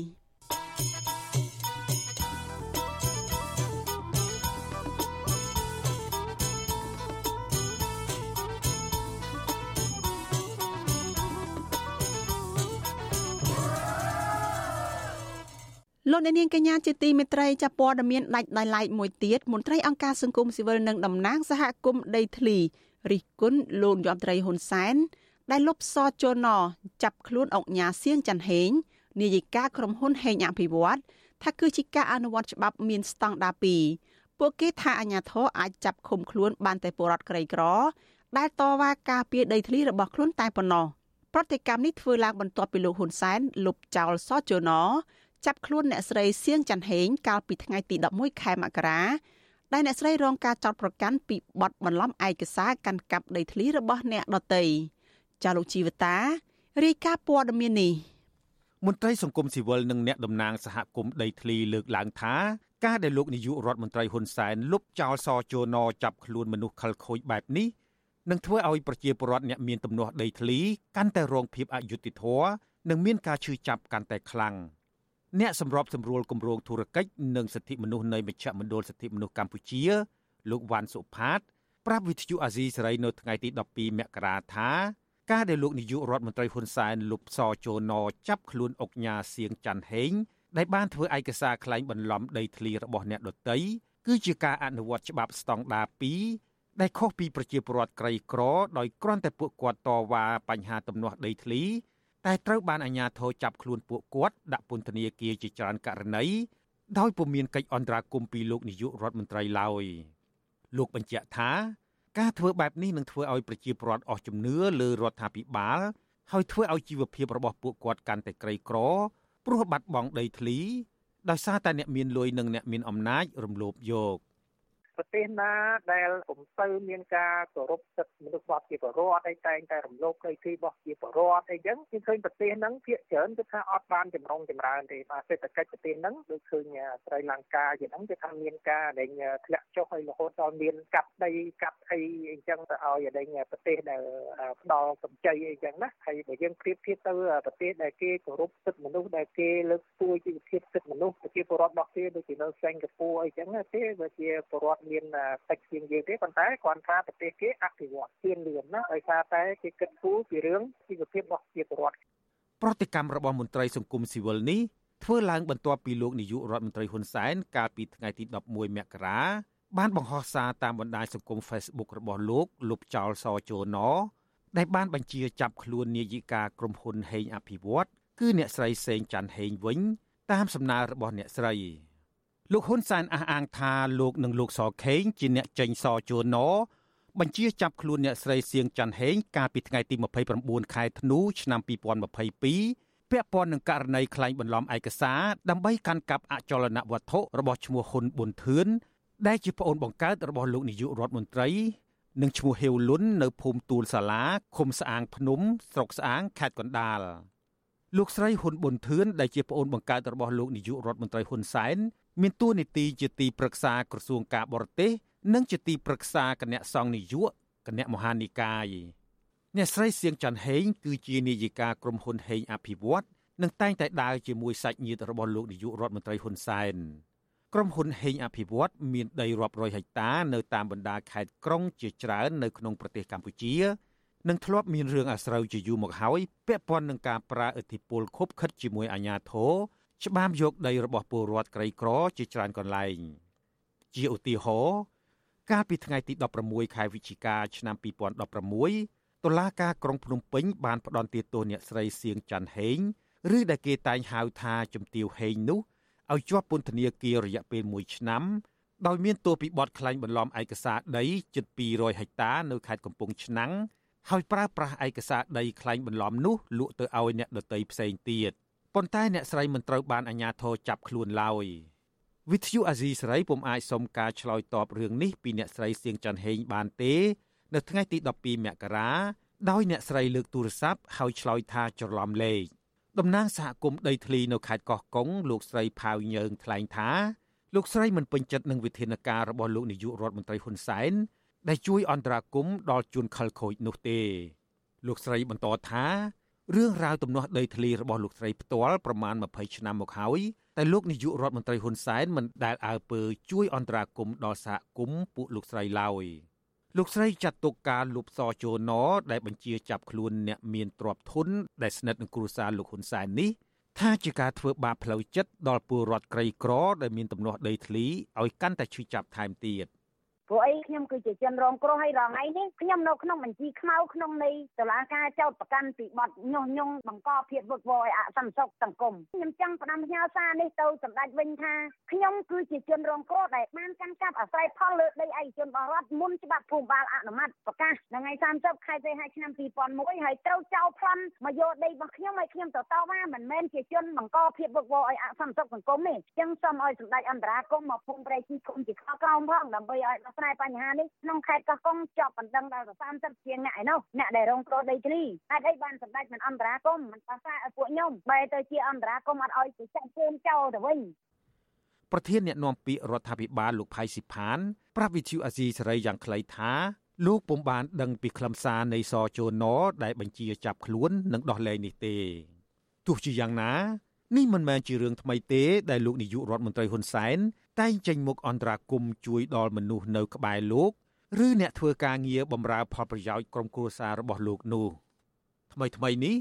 លោកអ្នកនាងកញ្ញាជាទីមេត្រីចាប់ព័ត៌មានដាច់ដោយឡែកមួយទៀតមន្ត្រីអង្គការសង្គមស៊ីវិលនិងតំណាងសហគមន៍ដីធ្លីរិះគន់លោកយមត្រីហ៊ុនសែនដែលលុបសជនចាប់ខ្លួនអង្គញាសៀងច័ន្ទហេងនាយិកាក្រុមហ៊ុនហេងអភិវឌ្ឍថាគឺជាការអនុវត្តច្បាប់មានស្តង់ដារ2ពួកគេថាអាញាធរអាចចាប់ឃុំខ្លួនបានតែពលរដ្ឋក្រីក្រ ដែលតវ៉ាការពារដីធ្លីរបស់ខ្លួនតែប៉ុណ្ណោះប្រតិកម្មនេះធ្វើឡើងបន្ទាប់ពីលោកហ៊ុនសែនលុបចោលសជន ចាប់ខ្លួនអ្នកស្រីសៀងច័ន្ទហេងកាលពីថ្ងៃទី11ខែមករាដែលអ្នកស្រីរងការចោទប្រកាន់ពីបទបន្លំឯកសារកាន់កាប់ដីធ្លីរបស់អ្នកដតីចាលោកជីវតារាយការណ៍ព័ត៌មាននេះមន្ត្រីសង្គមស៊ីវិលនិងអ្នកតំណាងសហគមន៍ដីធ្លីលើកឡើងថាការដែលលោកនាយករដ្ឋមន្ត្រីហ៊ុនសែនលុបចោលសជនចាប់ខ្លួនមនុស្សខលខូចបែបនេះនឹងធ្វើឲ្យប្រជាពលរដ្ឋអ្នកមានទំនាស់ដីធ្លីកាន់តែរងភាពអយុត្តិធម៌និងមានការឈឺចាប់កាន់តែខ្លាំង អ្នកសម្របសម្រួលគម្រោងធុរកិច្ចនិងសិទ្ធិមនុស្សនៃមជ្ឈមណ្ឌលសិទ្ធិមនុស្សកម្ពុជា លោកវ៉ាន់សុផាតប្រាប់វិទ្យុអាស៊ីសេរីនៅថ្ងៃទី12មករាថាការដែលលោកនាយករដ្ឋមន្ត្រីហ៊ុនសែនលុបសជនចាប់ខ្លួនអុកញ៉ាសៀងច័ន្ទហេងដែលបានធ្វើឯកសារក្លែងបន្លំដីធ្លីរបស់អ្នកដទៃគឺជាការអនុវត្តច្បាប់ស្តង់ដារ2ដែលខុសពីប្រជាពលរដ្ឋក្រីក្រដោយគ្រាន់តែពួកគាត់តវ៉ាបញ្ហាទំនាស់ដីធ្លី តែត្រូវបានអាជ្ញាធរចាប់ខ្លួនពួកគាត់ដាក់ពន្ធនាគារជាច្រើនករណីដោយពុំមានកិច្ចអន្តរាគមន៍ពីលោកនាយករដ្ឋមន្ត្រីឡើយលោកបញ្ជាក់ថាការធ្វើបែបនេះនឹងធ្វើឲ្យប្រជាពលរដ្ឋអស់ជំនឿលើរដ្ឋាភិបាលហើយធ្វើឲ្យជីវភាពរបស់ពួកគាត់កាន់តែក្រីក្រព្រោះបាត់បង់ដីធ្លីដោយសារតែអ្នកមានលុយនិងអ្នកមានអំណាចរំលោភយក ប្រទេសណាដែលពុំទៅមានការគោរពសិទ្ធិមនុស្សរបស់ជាពលរដ្ឋអីតែងតែរំលោភដីធ្លីរបស់ជាពលរដ្ឋអីចឹងខ្ញុំឃើញប្រទេសហ្នឹងភាគច្រើនគឺថាអត់បានចម្រុងចម្រើនទេបាទសេដ្ឋកិច្ចប្រទេសហ្នឹងដូចឃើញស្រីលង្កាជាហ្នឹងគឺថាមានការដែលធ្លាក់ចុះហើយរហូតដល់មានកាប់ដីកាប់អីអីចឹងទៅឲ្យដែលប្រទេសដែលផ្ដល់កម្ចីអីចឹងណាហើយបើយើងប្រៀបធៀបទៅប្រទេសដែលគេគោរពសិទ្ធិមនុស្សដែលគេលើកស្ទួយជីវភាពសិទ្ធិមនុស្សប្រជាពលរដ្ឋរបស់គេដូចជានៅសិង្ហបុរីអីចឹងទេបើជាពលរដ្ឋមានតិចជាងយើងទេប៉ុន្តែគ្រាន់ថាប្រទេសគេអភិវឌ្ឍទៀនលឿនណាដោយសារតែគេគិតគូរពីរឿងជីវភាពរបស់ប្រជាពលរដ្ឋប្រតិកម្មរបស់មន្ត្រីសង្គមស៊ីវិលនេះធ្វើឡើងបន្ទាប់ពីលោកនាយករដ្ឋមន្ត្រីហ៊ុនសែនកាលពីថ្ងៃទី11មករាបានបង្ហោះសារតាមបណ្ដាញសង្គម Facebook របស់លោកលុបចោលសជណដែលបានបញ្ជាចាប់ខ្លួននាយិកាក្រុមហ៊ុនហេងអភិវឌ្ឍគឺអ្នកស្រីសេងច័ន្ទហេងវិញតាមសំណើរបស់អ្នកស្រី លោកហ៊ុនសែនអះអាងថាលោកនិងលោកសខេងជាអ្នកចេញសជួនណបញ្ជាចាប់ខ្លួនអ្នកស្រីសៀងច័ន្ទហេងកាលពីថ្ងៃទី29ខែធ្នូឆ្នាំ2022ពាក់ព័ន្ធនឹងករណីក្លែងបន្លំឯកសារដើម្បីកាន់កាប់អចលនវត្ថុរបស់ឈ្មោះហ៊ុនប៊ុនធឿនដែលជាប្អូនបង្កើតរបស់លោកនាយករដ្ឋមន្ត្រីនិងឈ្មោះហេវលុននៅភូមិទូលសាឡាឃុំស្អាងភ្នំស្រុកស្អាងខេត្តកណ្ដាលលោកស្រីហ៊ុនប៊ុនធឿនដែលជាប្អូនបង្កើតរបស់លោកនាយករដ្ឋមន្ត្រីហ៊ុនសែន មានតួនាទីជាទីប្រឹក្សាក្រសួងការបរទេសនិងជាទីប្រឹក្សាគណៈសង្ឃនយោបាយគណៈមហានិកាយអ្នកស្រីសៀងច័ន្ទហេងគឺជានាយិកាក្រុមហ៊ុនហេងអភិវឌ្ឍនិងតែងតែដើរជាមួយសាច់ញាតិរបស់លោកនាយករដ្ឋមន្ត្រីហ៊ុនសែនក្រុមហ៊ុនហេងអភិវឌ្ឍមានដីរាប់រយហិកតានៅតាមបណ្ដាខេត្តក្រុងជាច្រើននៅក្នុងប្រទេសកម្ពុជានិងធ្លាប់មានរឿងអាស្រូវជាយូរមកហើយពាក់ព័ន្ធនឹងការប្រើឥទ្ធិពលខុបខិតជាមួយអាជ្ញាធរ ច្បាមយកដីរបស់ពលរដ្ឋក្រីក្រជាច្រើនកន្លែង ជាឧទាហរណ៍កាលពីថ្ងៃទី16ខែវិច្ឆិកាឆ្នាំ2016តុលាការក្រុងភ្នំពេញបានផ្តន្ទាទោសអ្នកស្រីសៀងច័ន្ទហេងឬដែលគេតែងហៅថាជំទាវហេងនោះឲ្យជាប់ពន្ធនាគាររយៈពេល1ឆ្នាំដោយមានទោសពីបទក្លែងបន្លំឯកសារដីជិត200ហិកតានៅខេត្តកំពង់ឆ្នាំងហើយប្រើប្រាស់ឯកសារដីក្លែងបន្លំនោះលក់ទៅឲ្យអ្នកដទៃផ្សេងទៀត ប៉ុន្តែអ្នកស្រីមិនត្រូវបានអាជ្ញាធរចាប់ខ្លួនឡើយវិទ្យុអាស៊ីសេរីពុំអាចសុំការឆ្លើយតបរឿងនេះពីអ្នកស្រីសៀងច័ន្ទហេងបានទេ នៅថ្ងៃទី12មករាដោយអ្នកស្រីលើកទូរស័ព្ទហើយឆ្លើយថាច្រឡំលេខតំណាងសហគមន៍ដីធ្លីនៅខេត្តកោះកុងលោកស្រីផាវញើងថ្លែងថាលោកស្រីមិនពេញចិត្តនឹងវិធានការរបស់លោកនាយករដ្ឋមន្ត្រីហ៊ុនសែនដែលជួយអន្តរាគមន៍ដល់ជនខិលខូចនោះទេ លោកស្រីបន្តថា រឿងរ៉ាវទំនាស់ដីធ្លីរបស់លោកស្រីផ្ទាល់ប្រមាណ20ឆ្នាំមកហើយតែលោកនាយករដ្ឋមន្ត្រីហ៊ុនសែនមិនដែលអើពើជួយអន្តរាគមន៍ដល់សហគមន៍ពួកលោកស្រីឡើយលោកស្រីចាត់ទុកការលុបសជោណដែលបញ្ជាចាប់ខ្លួនអ្នកមានទ្រព្យធនដែលស្និទ្ធនឹងគ្រួសារលោកហ៊ុនសែននេះថាជាការធ្វើបាបផ្លូវចិត្តដល់ពលរដ្ឋក្រីក្រដែលមានទំនាស់ដីធ្លីឲ្យកាន់តែឈឺចាប់ថែមទៀត ព្រោះអីខ្ញុំគឺជាជនរងគ្រោះហើយរងថ្ងៃនេះខ្ញុំនៅក្នុងបញ្ជីខ្មៅក្នុងនៃតុលាការចោទប្រកាន់ពីបទញុះញង់បង្កភាពវឹកវរឲ្យអសន្តិសុខសង្គមខ្ញុំចង់ផ្ដាំផ្ញើសារនេះទៅសម្ដេចវិញថាខ្ញុំគឺជាជនរងគ្រោះដែលបានកាន់កាប់អាស្រ័យផលលើដីឯកជនរបស់រដ្ឋមុនច្បាប់ភូមិបាលអនុម័តប្រកាសថ្ងៃ30ខែសីហាឆ្នាំ2001ហើយត្រូវចោលប្លន់មកយកដីរបស់ខ្ញុំឲ្យខ្ញុំទៅតវ៉ាមិនមែនជាជនបង្កភាពវឹកវរឲ្យអសន្តិសុខសង្គមទេអញ្ចឹងសូមឲ្យសម្ដេចអន្តរាគមមកភូមិប្រៃជីគុំជាខក្រោមផងដើម្បីឲ្យស្រ័យបញ្ហានេះក្នុងខេត្តកោះកុងជាប់បណ្ដឹងដល់30ជាងអ្នកឯនោះអ្នកដែលរងគ្រោះដីធ្លីហេតុអីបានសម្ដេចមិនអន្តរាគមមិនប្រសាឲ្យពួកខ្ញុំបែរទៅជាអន្តរាគមអត់ឲ្យទៅចាក់ជើងចោលទៅវិញប្រធានអ្នកណែនាំពាក្យរដ្ឋាភិបាលលោកផៃស៊ីផានប្រាប់វិទ្យុអាស៊ីសេរីយ៉ាងខ្លីថាលោកពុំបានដឹងពីខ្លឹមសារនៃសជនដែលបញ្ជាចាប់ខ្លួននិងដោះលែងនេះទេទោះជាយ៉ាងណានេះមិនមែនជារឿងថ្មីទេដែលលោកនាយករដ្ឋមន្ត្រីហ៊ុនសែន តែងចេញមុខអន្តរាគមជួយដល់មនុស្សនៅក្បែរលោកឬអ្នកធ្វើការងារបម្រើផលប្រយោជន៍ក្រុមគ្រួសាររបស់លោកនោះថ្មីថ្មីនេះ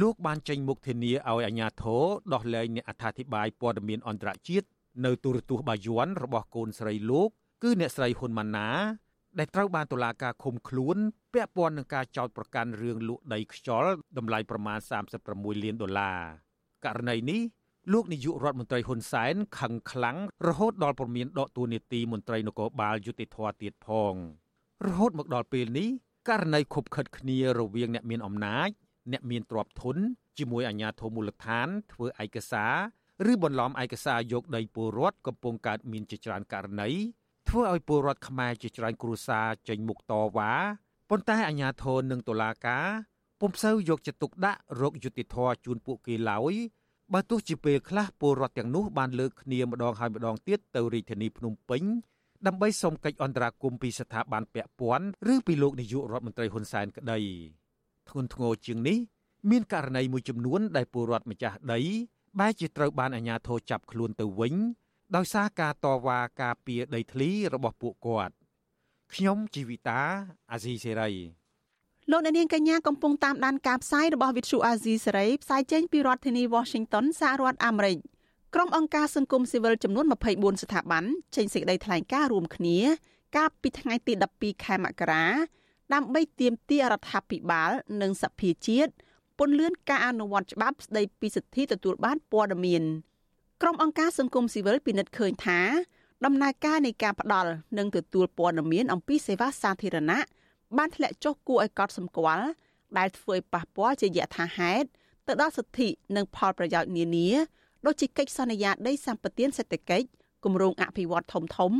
លោកបានចេញមុខធានាឲ្យអាជ្ញាធរដោះលែងអ្នកអត្ថាធិប្បាយព័ត៌មានអន្តរជាតិនៅទូរទស្សន៍បាយ័នរបស់កូនស្រីលោកគឺអ្នកស្រីហ៊ុនម៉ាណា ដែលត្រូវបានតុលាការឃុំខ្លួនពាក់ព័ន្ធនឹងការចោទប្រកាន់រឿងលក់ដីខ្យល់តម្លៃប្រមាណ36លានដុល្លារករណីនេះ លោកនាយករដ្ឋមន្ត្រីហ៊ុនសែនខឹងខ្លាំងរហូតដល់ព្រមានដកតួនាទីមន្ត្រីនគរបាលយុតិធធទៀតផង រហូតមកដល់ពេលនេះករណីខុបខិតគ្នារវាងអ្នកមានអំណាច អ្នកមានទ្រព្យធនជាមួយអាជ្ញាធរមូលដ្ឋាន ធ្វើឯកសារឬបន្លំឯកសារយកដីពលរដ្ឋកំពុងកើតមានជាច្រើនករណីធ្វើឲ្យពលរដ្ឋខ្មែរជាច្រើនគ្រួសារចេញមុខតវ៉ាប៉ុន្តែអាជ្ញាធរនិងតុលាការពុំសូវយកចិត្តទុកដាក់រកយុត្តិធម៌ជូនពួកគេឡើយ បើទោះជាពេលខ្លះពលរដ្ឋទាំងនោះបានលើកគ្នាម្ដងហើយម្ដងទៀតទៅរាជធានីភ្នំពេញដើម្បីសុំកិច្ចអន្តរាគមន៍ពីស្ថាប័នពាក់ព័ន្ធឬពីលោកនាយករដ្ឋមន្ត្រីហ៊ុនសែនក្តីធ្ងន់ធ្ងរជាងនេះមានករណីមួយចំនួនដែលពលរដ្ឋម្ចាស់ដីបែរជាត្រូវបានអាជ្ញាធរចាប់ខ្លួនទៅវិញដោយសារការតវ៉ាការពារដីធ្លីរបស់ពួកគាត់ខ្ញុំជីវិតាអាស៊ីសេរី លោកអ្នកនាងកញ្ញាកំពុងតាមដានការផ្សាយរបស់វិទ្យុអាស៊ីសេរីផ្សាយចេញពីរដ្ឋធានី Washington សហរដ្ឋអាមេរិកក្រុមអង្គការសង្គមស៊ីវិលចំនួន24ស្ថាប័នចេញសេចក្តីថ្លែងការណ៍រួមគ្នា កាលពីថ្ងៃទី12ខែមករាដើម្បីទាមទាររដ្ឋាភិបាល និងសភាជាតិពន្លឿនការអនុវត្តច្បាប់ស្តីពីសិទ្ធិទទួលបានព័ត៌មានក្រុមអង្គការសង្គមស៊ីវិលពិនិត្យឃើញថាដំណើរការនៃការផ្ដល់និងទទួលព័ត៌មានអំពីសេវាសាធារណៈ បានធ្លាក់ចុះគួរឲ្យកត់សម្គាល់ដែលធ្វើឲ្យប៉ះពាល់ជាយថាហេតុទៅដល់សិទ្ធិនិងផលប្រយោជន៍នានាដូចជាកិច្ចសន្យាដីសម្បត្តិសេដ្ឋកិច្ចគម្រោងអភិវឌ្ឍធំធំ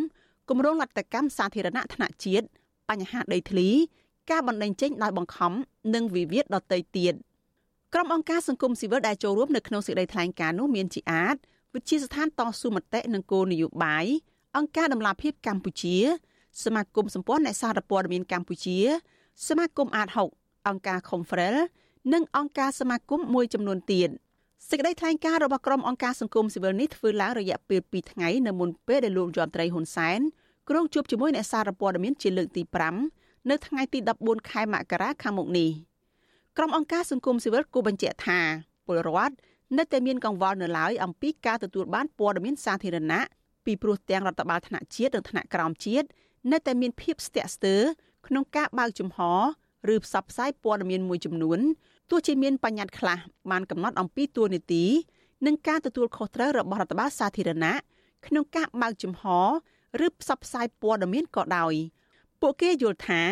គម្រោងលទ្ធកម្មសាធារណៈថ្នាក់ជាតិបញ្ហាដីធ្លី ការបណ្តេញចេញដោយបង្ខំនិងវិវាទដទៃទៀតក្រុមអង្គការសង្គមស៊ីវិលដែលចូលរួមនៅក្នុងសេចក្តីថ្លែងការណ៍នោះមានជាអាចវិជាស្ថានតស៊ូមតិនិងគោលនយោបាយអង្គការដំឡាភិបកម្ពុជា សមាគមសម្ព័ន្ធអ្នកសារព័ត៌មានកម្ពុជា សមាគមអាត6អង្គការ Confrel និងអង្គការសមាគមមួយចំនួនទៀតសេចក្តីថ្លែងការណ៍របស់ក្រុមអង្គការសង្គមស៊ីវិលនេះធ្វើឡើងរយៈពេល2ថ្ងៃនៅមុនពេលដែលលោកយមត្រីហ៊ុនសែនក្រុងជួបជាមួយអ្នកសារព័ត៌មានជាលើកទី5នៅថ្ងៃទី14ខែមករាខាងមុខនេះក្រុមអង្គការសង្គមស៊ីវិលគូបញ្ជាក់ថាពលរដ្ឋនៅតែមានកង្វល់នៅឡើយអំពីការទទួលបានព័ត៌មានសាធារណៈពីព្រោះទាំងរដ្ឋបាលថ្នាក់ជាតិនិងថ្នាក់ក្រោមជាតិ នៅតែមានភាពស្ទាក់ស្ទើរក្នុងការបើកចំហឬផ្សព្វផ្សាយព័ត៌មានមួយចំនួនទោះជាមានបញ្ញត្តិខ្លះបានកំណត់អំពីទួលនីតិនិងការទទួលខុសត្រូវរបស់រដ្ឋបាលសាធារណៈក្នុងការបើកចំហឬផ្សព្វផ្សាយព័ត៌មានក៏ដោយពួកគេយល់ថា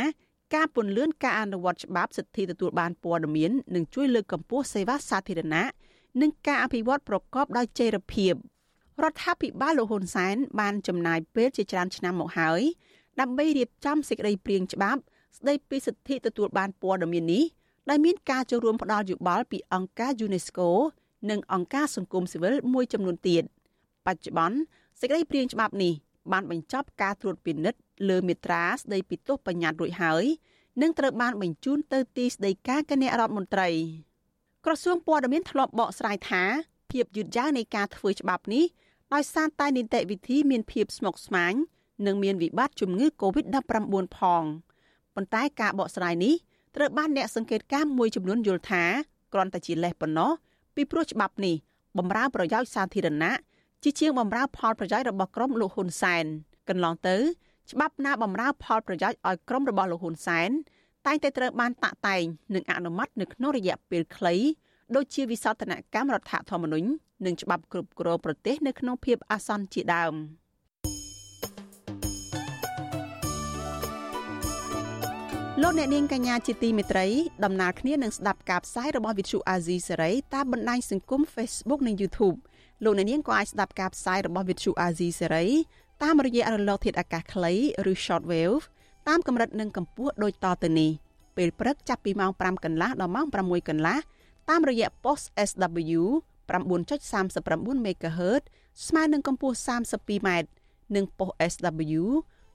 ការពន្លឿនការអនុវត្តច្បាប់សិទ្ធិទទួលបានព័ត៌មាននឹងជួយលើកកម្ពស់សេវាសាធារណៈនិងការអភិវឌ្ឍប្រកបដោយចីរភាពរដ្ឋាភិបាលលោកហ៊ុនសែនបានចំណាយពេលជាច្រើនឆ្នាំមកហើយ ដើម្បីរៀបចំសេចក្តីព្រាងច្បាប់ ស្តីពីសិទ្ធិទទួលបានព័ត៌មាននេះដែលមានការចូលរួមផ្ដល់យោបល់ពីអង្គការ UNESCO និងអង្គការសង្គមស៊ីវិលមួយចំនួនទៀតបច្ចុប្បន្នសេចក្តីព្រាងច្បាប់នេះបានបញ្ចប់ការត្រួតពិនិត្យលើមាត្រាស្តីពីទោសបញ្ញត្តិរួចហើយនិងត្រូវបានបញ្ជូនទៅទីស្តីការគណៈរដ្ឋមន្ត្រីក្រសួងព័ត៌មានធ្លាប់បកស្រាយថាភាពយឺតយ៉ាវនៃការធ្វើច្បាប់នេះដោយសារតែនីតិវិធីមានភាពស្មុគស្មាញ និងមានវិបត្តិជំងឺ Covid-19 ផងប៉ុន្តែការបកស្រាយនេះត្រូវបានអ្នកសង្កេតការណ៍មួយចំនួនយល់ថាគ្រាន់តែជាលេសប៉ុណ្ណោះពីព្រោះច្បាប់នេះបំរើប្រយោជន៍សាធារណៈជាជាងបំរើផលប្រយោជន៍របស់ក្រុមលោកហ៊ុនសែនកន្លងទៅ ច្បាប់ណាបំរើផលប្រយោជន៍ឲ្យក្រុមរបស់លោកហ៊ុនសែនតែងតែត្រូវបានតាក់តែងនិងអនុម័តនៅក្នុងរយៈពេលខ្លីដូចជាវិសោធនកម្មរដ្ឋធម្មនុញ្ញនិងច្បាប់គ្រប់គ្រងប្រទេសនៅក្នុងភាពអាសន្នជាដើម លោកអ្នកនាងកញ្ញាជាទីមេត្រីដំណើរគ្នានឹងស្ដាប់ការផ្សាយរបស់វិទ្យុអាស៊ីសេរីតាមបណ្ដាញសង្គម Facebook និង YouTube លោកអ្នកនាងក៏អាចស្ដាប់ការផ្សាយរបស់វិទ្យុអាស៊ីសេរីតាមរយៈរលកធាតុអាកាសខ្លីឬ Shortwave តាមកម្រិតនិងកម្ពស់ដូចតទៅនេះពេលព្រឹកចាប់ពីម៉ោង5កន្លះដល់ម៉ោង6កន្លះតាមរយៈ post SW 9.39 MHz ស្មើនឹងកម្ពស់ 32m និងប៉ុស SW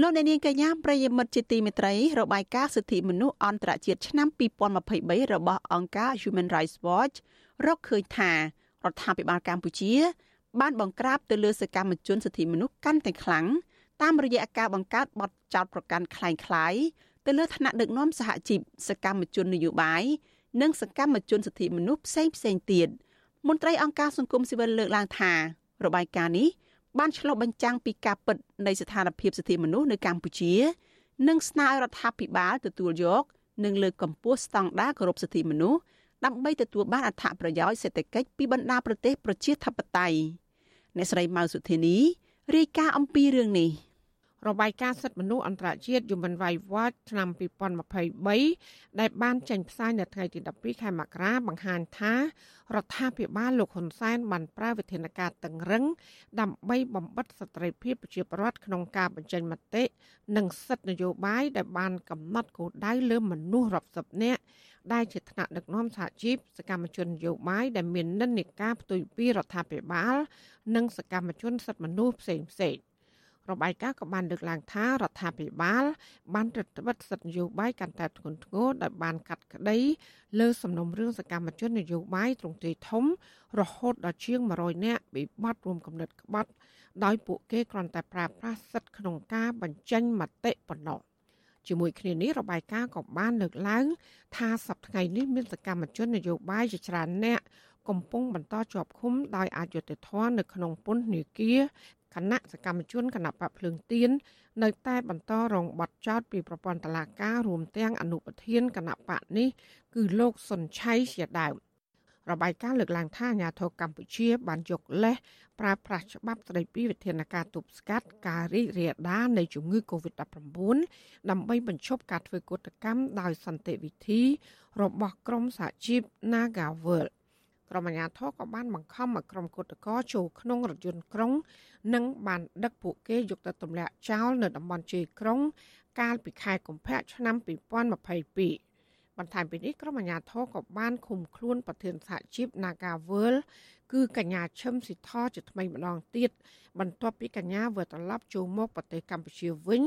លោកអ្នកនាងកញ្ញាប្រិយមិត្តជាទីមេត្រីរបាយការណ៍សិទ្ធិមនុស្សអន្តរជាតិឆ្នាំ2023របស់អង្គការ Human Rights Watch រកឃើញថារដ្ឋាភិបាលកម្ពុជា បានបង្ក្រាបទៅលើសកម្មជនសិទ្ធិមនុស្សកាន់តែខ្លាំងតាមរយៈការបង្កើតបទចោទប្រកាន់คล้ายៗទៅលើឋានៈដឹកនាំសហជីពសកម្មជននយោបាយនិងសកម្មជនសិទ្ធិមនុស្សផ្សេងផ្សេងទៀតមន្ត្រីអង្គការសង្គមស៊ីវិលលើកឡើងថារបាយការណ៍នេះ បានឆ្លុះបញ្ចាំងពីការពិតនៃស្ថានភាពសិទ្ធិមនុស្សនៅកម្ពុជា និងស្នើឲ្យរដ្ឋាភិបាលទទួលយកនិងលើកកម្ពស់ស្តង់ដារគោរពសិទ្ធិមនុស្សដើម្បីទទួលបានអត្ថប្រយោជន៍សេដ្ឋកិច្ចពីបណ្ដាប្រទេសប្រជាធិបតេយ្យអ្នកស្រីម៉ៅសុធានីរាយការណ៍អំពីរឿងនេះ របាយការណ៍សិទ្ធិមនុស្សអន្តរជាតិ Human Rights Watch ឆ្នាំ2023ដែលបានចេញផ្សាយនៅថ្ងៃទី12ខែមករាបង្ហាញថារដ្ឋាភិបាលលោកហ៊ុនសែនបានប្រើវិធានការតឹងរឹងដើម្បីបំបិតសិទ្ធិភាពប្រជាពលរដ្ឋក្នុងការបញ្ចេញមតិនិងសិទ្ធិនយោបាយដែលបានកំណត់គោលដៅលើមនុស្សរាប់សិបនាក់ដែលជាថ្នាក់ដឹកនាំសហជីពសកម្មជននយោបាយដែលមាននិន្នាការផ្ទុយពីរដ្ឋាភិបាល និងសកម្មជនសិទ្ធិមនុស្សផ្សេងផ្សេង របាយការណ៍ក៏បានលើកឡើងថារដ្ឋាភិបាល បានរដ្ឋបិទសិទ្ធិនយោបាយកាន់តែធ្ងន់ធ្ងរដោយបានកាត់ក្តីលើសំណុំរឿងសកម្មជននយោបាយទ្រង់ទ្រាយធំ រហូតដល់ជាង100នាក់ bị បាត់រួមកំណត់ក្បត់ដោយពួកគេគ្រាន់តែប្រើប្រាស់សិទ្ធិក្នុងការបញ្ចេញមតិប៉ុណ្ណោះជាមួយគ្នានេះរបាយការណ៍ក៏បានលើកឡើង ថាសប្តាហ៍នេះមានសកម្មជននយោបាយជាច្រើនអ្នកកំពុងបន្តជាប់ឃុំដោយអយុត្តិធម៌នៅក្នុងពន្ធនាគារ គណៈសកម្មជនគណៈបកភ្លើងទៀននៅតែបន្តរងបាត់ចោតពីប្រព័ន្ធតឡាការរួមទាំងអនុប្រធានគណៈបកនេះគឺលោកសុនឆៃជាដើមរបាយការណ៍លើកឡើងថាអាញាធរកម្ពុជា បានយកលេសប្រើប្រាស់ច្បាប់ស្តីពីវិធានការទប់ស្កាត់ការរីករាលដាលនៃជំងឺ Covid-19 ដើម្បីបញ្ឈប់ការធ្វើកុតកម្មដោយសន្តិវិធីរបស់ក្រមសហជីព Nagavel ក្រុមអាជ្ញាធរក៏បានបង្ខំឲ្យក្រុមគឧតកោចូលក្នុងរថយន្តក្រុង និងបានដឹកពួកគេយកទៅទម្លាក់ចោលនៅតំបន់ជ័យក្រុង កាលពីខែកុម្ភៈឆ្នាំ2022បន្ថែមពីនេះក្រុមអាជ្ញាធរក៏បានឃុំខ្លួនប្រធានសហជីព Nagavel គឺកញ្ញាឈឹមស៊ីធជាថ្មីម្ដងទៀតបន្ទាប់ពីកញ្ញាវិលត្រឡប់ចូលមកប្រទេសកម្ពុជាវិញ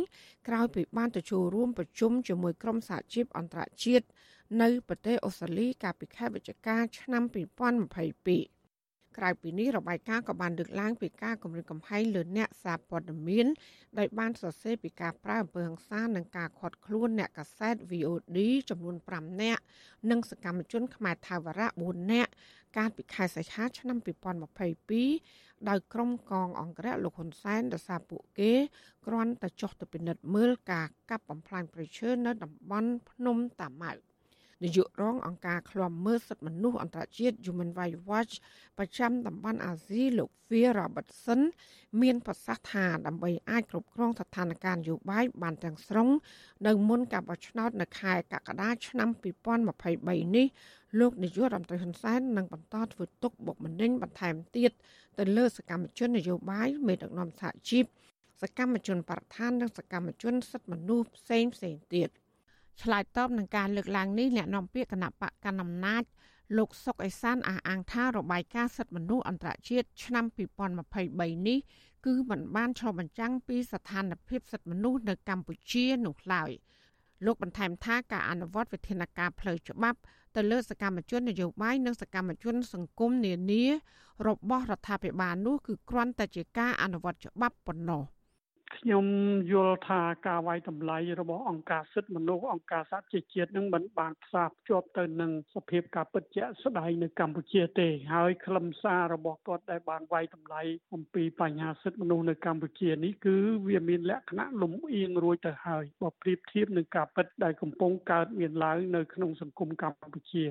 ក្រោយពីបានទៅចូលរួមប្រជុំជាមួយក្រុមសហជីពអន្តរជាតិ នៅប្រទេសអូស្ត្រាលីកាលពីខែវិច្ឆិកាឆ្នាំ2022ក្រៅពីនេះរបាយការណ៍ក៏បានលើកឡើងពីការគម្រាមកំហែងលើអ្នកសារព័ត៌មានដោយបានសរសេរពីការប្រើអំពើហិង្សានិងការខាត់ខ្លួនអ្នកកាសែត VOD ចំនួន5នាក់និងសកម្មជនខ្មែរថាវរៈ4នាក់កាលពីខែសីហាឆ្នាំ2022ដោយក្រុមកងអង្គរៈលោកហ៊ុនសែនដោយសារពួកគេគ្រាន់តែចុះទៅពិនិត្យមើលការកាប់បំផ្លាញប្រឈើនៅតំបន់ភ្នំតាម៉ៅ។ នាយករងអង្គការឃ្លាំមើលសិទ្ធិមនុស្សអន្តរជាតិ Human Rights Watch ប្រចាំតំបន់អាស៊ីលោក Phil Robertson មានប្រសាសន៍ថាដើម្បីអាចគ្រប់គ្រងស្ថានភាពនយោបាយបានទាំងស្រុងនៅមុនការបោះឆ្នោតនៅខែកក្កដាឆ្នាំ2023នេះលោកនាយករដ្ឋមន្ត្រីហ៊ុនសែននឹងបន្តធ្វើទុកបុកម្នេញបន្ថែមទៀតទៅលើសកម្មជននយោបាយមេដឹកនាំសហជីពសកម្មជនបរិស្ថាននិងសកម្មជនសិទ្ធិមនុស្សផ្សេងផ្សេងទៀត។ ឆ្លើយតបនឹងការលើកឡើងនេះអ្នកនាំពាក្យគណៈបកកណ្ដាលអំណាចលោកសុកអេសានអះអាងថារបាយការណ៍សិទ្ធិមនុស្សអន្តរជាតិឆ្នាំ2023នេះគឺមិនបានឆ្លុះបញ្ចាំងពីស្ថានភាពសិទ្ធិមនុស្សនៅកម្ពុជានោះឡើយលោកបន្ថែមថាការអនុវត្តវិធានការផ្លូវច្បាប់ទៅលើសកម្មជននយោបាយនិងសកម្មជន សង្គមនានារបស់រដ្ឋាភិបាលនោះគឺគ្រាន់តែជាការអនុវត្តច្បាប់ប៉ុណ្ណោះ ខ្ញុំយល់ថាការវាយតម្លៃរបស់អង្គការសិទ្ធិមនុស្សអង្គការសហជីវជាតិនឹងមិនបានផ្សារភ្ជាប់ទៅនឹងសភាពការពិតជាក់ស្ដែងនៅកម្ពុជាទេហើយខ្លឹមសាររបស់គាត់ដែលបានវាយតម្លៃអំពីបញ្ហាសិទ្ធិមនុស្សនៅកម្ពុជានេះគឺវាមានលក្ខណៈលំអៀងរួចទៅហើយបើប្រៀបធៀបនឹងការពិតដែលកំពុងកើតមានឡើងនៅក្នុងសង្គមកម្ពុជា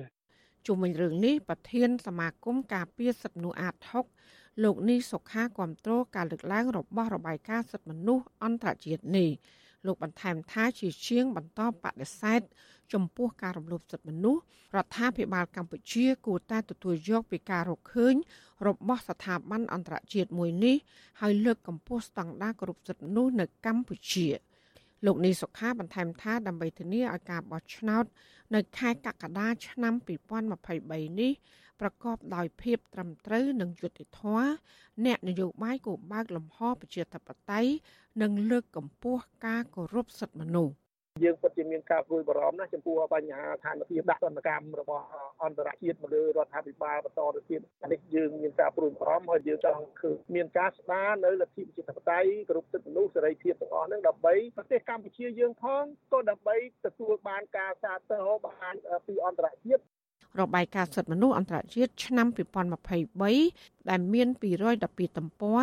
ជុំវិញរឿងនេះប្រធានសមាគមការពារសិទ្ធិមនុស្សអាត6 លោកនីសុខាគាំទ្រការលើកឡើងរបស់របាយការណ៍សិទ្ធិមនុស្សអន្តរជាតិនេះលោកបន្ថែមថាជាជាងបន្តបដិសេធចំពោះការរំលោភសិទ្ធិមនុស្សរដ្ឋាភិបាលកម្ពុជាគួរតែទទួលយកពីការរកឃើញរបស់ស្ថាប័នអន្តរជាតិមួយនេះហើយលើកកម្ពស់ស្តង់ដារគោរពសិទ្ធិមនុស្សនៅកម្ពុជាលោកនីសុខាបន្ថែមថាដើម្បីធានាឲ្យការបោះឆ្នោតនៅខែកក្កដាឆ្នាំ2023នេះ ប្រកបដោយភាពត្រឹមត្រូវនិងយុត្តិធម៌អ្នកនយោបាយគោបើកលំហប្រជាធិបតេយ្យនិងលើកកម្ពស់ការគោរពសិទ្ធិមនុស្សយើងពិតជាមានការព្រួយបារម្ភណាស់ចំពោះបញ្ហាឋានភាពដាក់ទណ្ឌកម្មរបស់អន្តរជាតិមកលើរដ្ឋាភិបាលបន្តទៅទៀតនេះយើងមានការព្រួយបារម្ភហើយយើងចង់ឃើញមានការស្ដារនៅលទ្ធិប្រជាធិបតេយ្យគ្រប់សិទ្ធិមនុស្សសេរីភាពទាំងអស់ហ្នឹងដើម្បីប្រទេសកម្ពុជាយើងផងក៏ដើម្បីទទួលបានការសាទរបានពីអន្តរជាតិ របាយការណ៍សិទ្ធិមនុស្សអន្តរជាតិឆ្នាំ2023ដែលមាន212ទំព័រ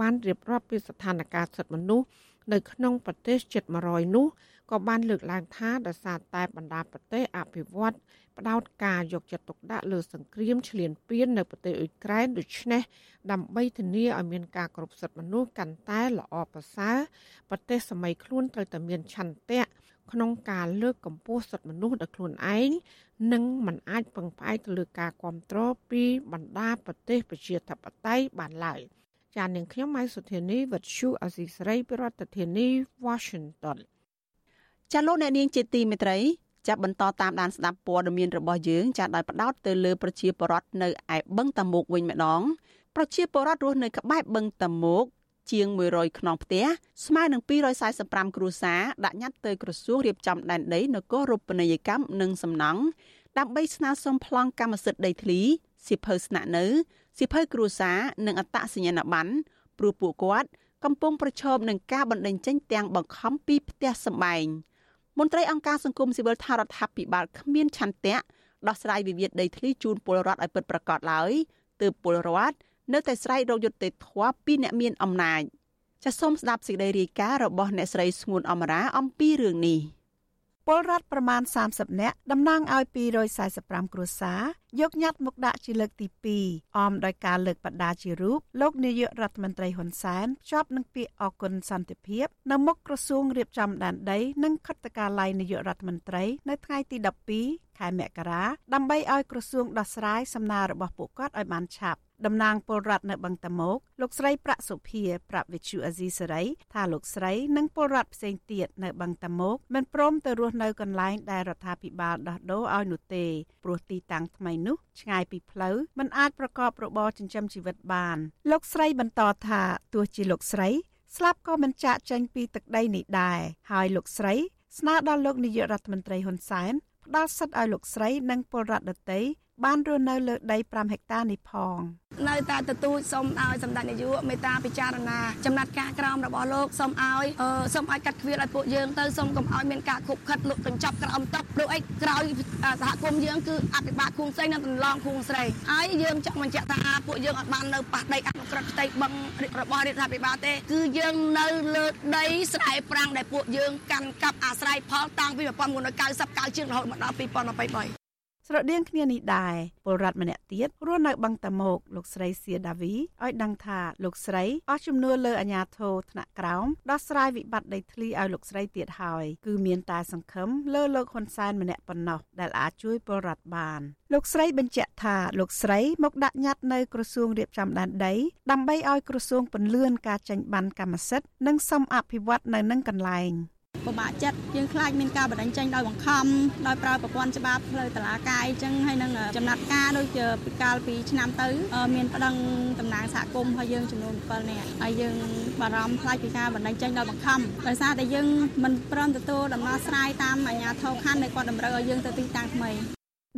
បានរៀបរាប់ពីស្ថានភាពសិទ្ធិមនុស្សនៅក្នុងប្រទេសជិត100នោះក៏បានលើកឡើងថាដោយសារតែបណ្ដាប្រទេសអភិវឌ្ឍផ្ដោតការយកចិត្តទុកដាក់លើសង្គ្រាមឈ្លានពាននៅប្រទេសអ៊ុយក្រែនដូច្នេះដើម្បីធានាឲ្យមានការគ្រប់សិទ្ធិមនុស្សកាន់តែល្អប្រសើរប្រទេសសម័យខ្លួនត្រូវតែមានឆន្ទៈ ក្នុងការលើកកម្ពស់សិទ្ធិមនុស្សដល់ខ្លួនឯងនិងមិនអាចពឹងផ្អែកទៅលើការគ្រប់គ្រងពីបណ្ដាប្រទេសប្រជាធិបតេយ្យបានឡើយចាននាងខ្ញុំម៉ៃសុធានីវិទ្យុអសីស្រីប្រធានាធិបតី Washington ចាលោកអ្នកនាងជាទីមេត្រីចាប់បន្តតាមដានស្ដាប់ព័ត៌មានរបស់យើងចាដោយផ្ដោតទៅលើប្រជាពលរដ្ឋនៅឯបឹងតាមុកវិញម្ដង ប្រជាពលរដ្ឋរស់នៅក្បែរបឹងតាមុក ជាង100ខ្នងផ្ទះស្មើនឹង245គ្រួសារដាក់ញត្តិទៅក្រសួងរៀបចំដែនដីនគររូបនីយកម្មនិងសំណង់ដើម្បីស្នើសុំប្លង់កម្មសិទ្ធិដីធ្លីសិភៅស្នាក់នៅសិភៅគ្រួសារនិងអត្តសញ្ញាណប័ណ្ណព្រោះពួកគាត់កំពុងប្រឈមនឹងការបណ្តេញចេញទាំងបង្ខំពីផ្ទះសម្បែង។មន្ត្រីអង្គការសង្គមស៊ីវិលថារដ្ឋាភិបាលគ្មានឆន្ទៈដោះស្រាយវិវាទដីធ្លីជូនពលរដ្ឋឲ្យពិតប្រាកដឡើយទើបពលរដ្ឋ នៅតែស្រែករកយុត្តិធម៌ពីអ្នកមានអំណាចចាសសូមស្ដាប់សេចក្តីរាយការណ៍របស់អ្នកស្រីស្ងួនអមរាអំពីរឿងនេះ។ពលរដ្ឋប្រមាណ30នាក់តំណាងឲ្យ245គ្រួសារយកញត្តិមកដាក់ជាលើកទី2អមដោយការលើកបដាជារូបលោកនាយករដ្ឋមន្ត្រីហ៊ុនសែនភ្ជាប់នឹងពាក្យអគុណសន្តិភាពនៅមុខក្រសួងរៀបចំដែនដី និងខិត្តកាល័យនាយករដ្ឋមន្ត្រី នៅថ្ងៃទី12ខែមករាដើម្បីឲ្យក្រសួងដោះស្រាយសំណើរបស់ពួកគាត់ឲ្យបានឆាប់ តំណាងពលរដ្ឋនៅបឹងតាមុកលោកស្រីប្រាក់សុភាប្រាប់វិទ្យុអាស៊ីសេរីថាលោកស្រីនិងពលរដ្ឋផ្សេងទៀតនៅបឹងតាមុកមិនព្រមទៅរស់នៅកន្លែងដែលរដ្ឋាភិបាលដោះដូរឲ្យនោះទេព្រោះទីតាំងថ្មីនោះឆ្ងាយពីផ្លូវមិនអាចប្រកបរបរចិញ្ចឹមជីវិតបានលោកស្រីបន្តថាទោះជាលោកស្រីស្លាប់ក៏មិនចាកចេញពីទឹកដីនេះដែរហើយលោកស្រីស្នើដល់លោកនាយករដ្ឋមន្ត្រីហ៊ុនសែនផ្ដល់សិទ្ធិឲ្យលោកស្រីនិងពលរដ្ឋដទៃ បានរស់នៅលើដី5ហិកតានេះផងនៅតែទទូចសូមឲ្យសម្ដេចនាយកមេត្តាពិចារណាចំណាត់ការក្រមរបស់លោកសូមឲ្យសូមឲ្យកាត់គ្វាលឲ្យពួកយើងទៅសូមកុំឲ្យមានការខុបខិតលុកកញ្ចប់ក្រោមទឹកព្រោះអីក្រោយសហគមន៍យើងគឺអភិបាលខួងស្រីនិងតំឡងខួងស្រីហើយយើងចង់បញ្ជាក់ថាពួកយើងអត់បាននៅប៉ះដីអនុក្រឹត្យផ្ទៃបឹងរបស់រដ្ឋាភិបាលទេគឺយើងនៅលើដីស្រែប្រាំងដែលពួកយើងកាន់កាប់អាស្រ័យផលតាំងពី1990កាលជាងរហូតមកដល់2023 ស្រដៀងគ្នានេះដែរពលរដ្ឋម្នាក់ទៀតរស់នៅបឹងតាមុកលោកស្រីសៀដាវីឲ្យដឹងថាលោកស្រីអស់ជំនឿលើអាជ្ញាធរថ្នាក់ក្រោមដោះស្រាយវិបត្តិដីធ្លីឲ្យលោកស្រីទៀតហើយគឺមានតែសង្ឃឹមលើលោកហ៊ុនសែនម្នាក់ប៉ុណ្ណោះដែលអាចជួយពលរដ្ឋបានលោកស្រីបញ្ជាក់ថាលោកស្រីមកដាក់ញត្តិនៅក្រសួងរៀបចំដែនដីដើម្បីឲ្យក្រសួងពន្លឿនការចេញបានកម្មសិទ្ធិនិងសមអភិវឌ្ឍនៅនឹងកន្លែង ពិបាកចិត្តយើងខ្លាចមានការបណ្ដឹងចេញដោយបង្ខំដោយប្រើប្រព័ន្ធច្បាប់ផ្លូវតឡាកាយអញ្ចឹងហើយនឹងចំណាត់ការដូចជាពីកាលពីឆ្នាំទៅ មានប្តឹងតំណាងសហគមន៍ហើយយើងចំនួន7នាក់ហើយយើងបារម្ភខ្លាចពីការបណ្ដឹងចេញដោយបង្ខំដោយសារតែយើងមិនព្រមទទួលដំណោះស្រាយតាមអាជ្ញាធរខណ្ឌដែលគាត់តម្រូវឲ្យយើងទៅទីតាំងថ្មី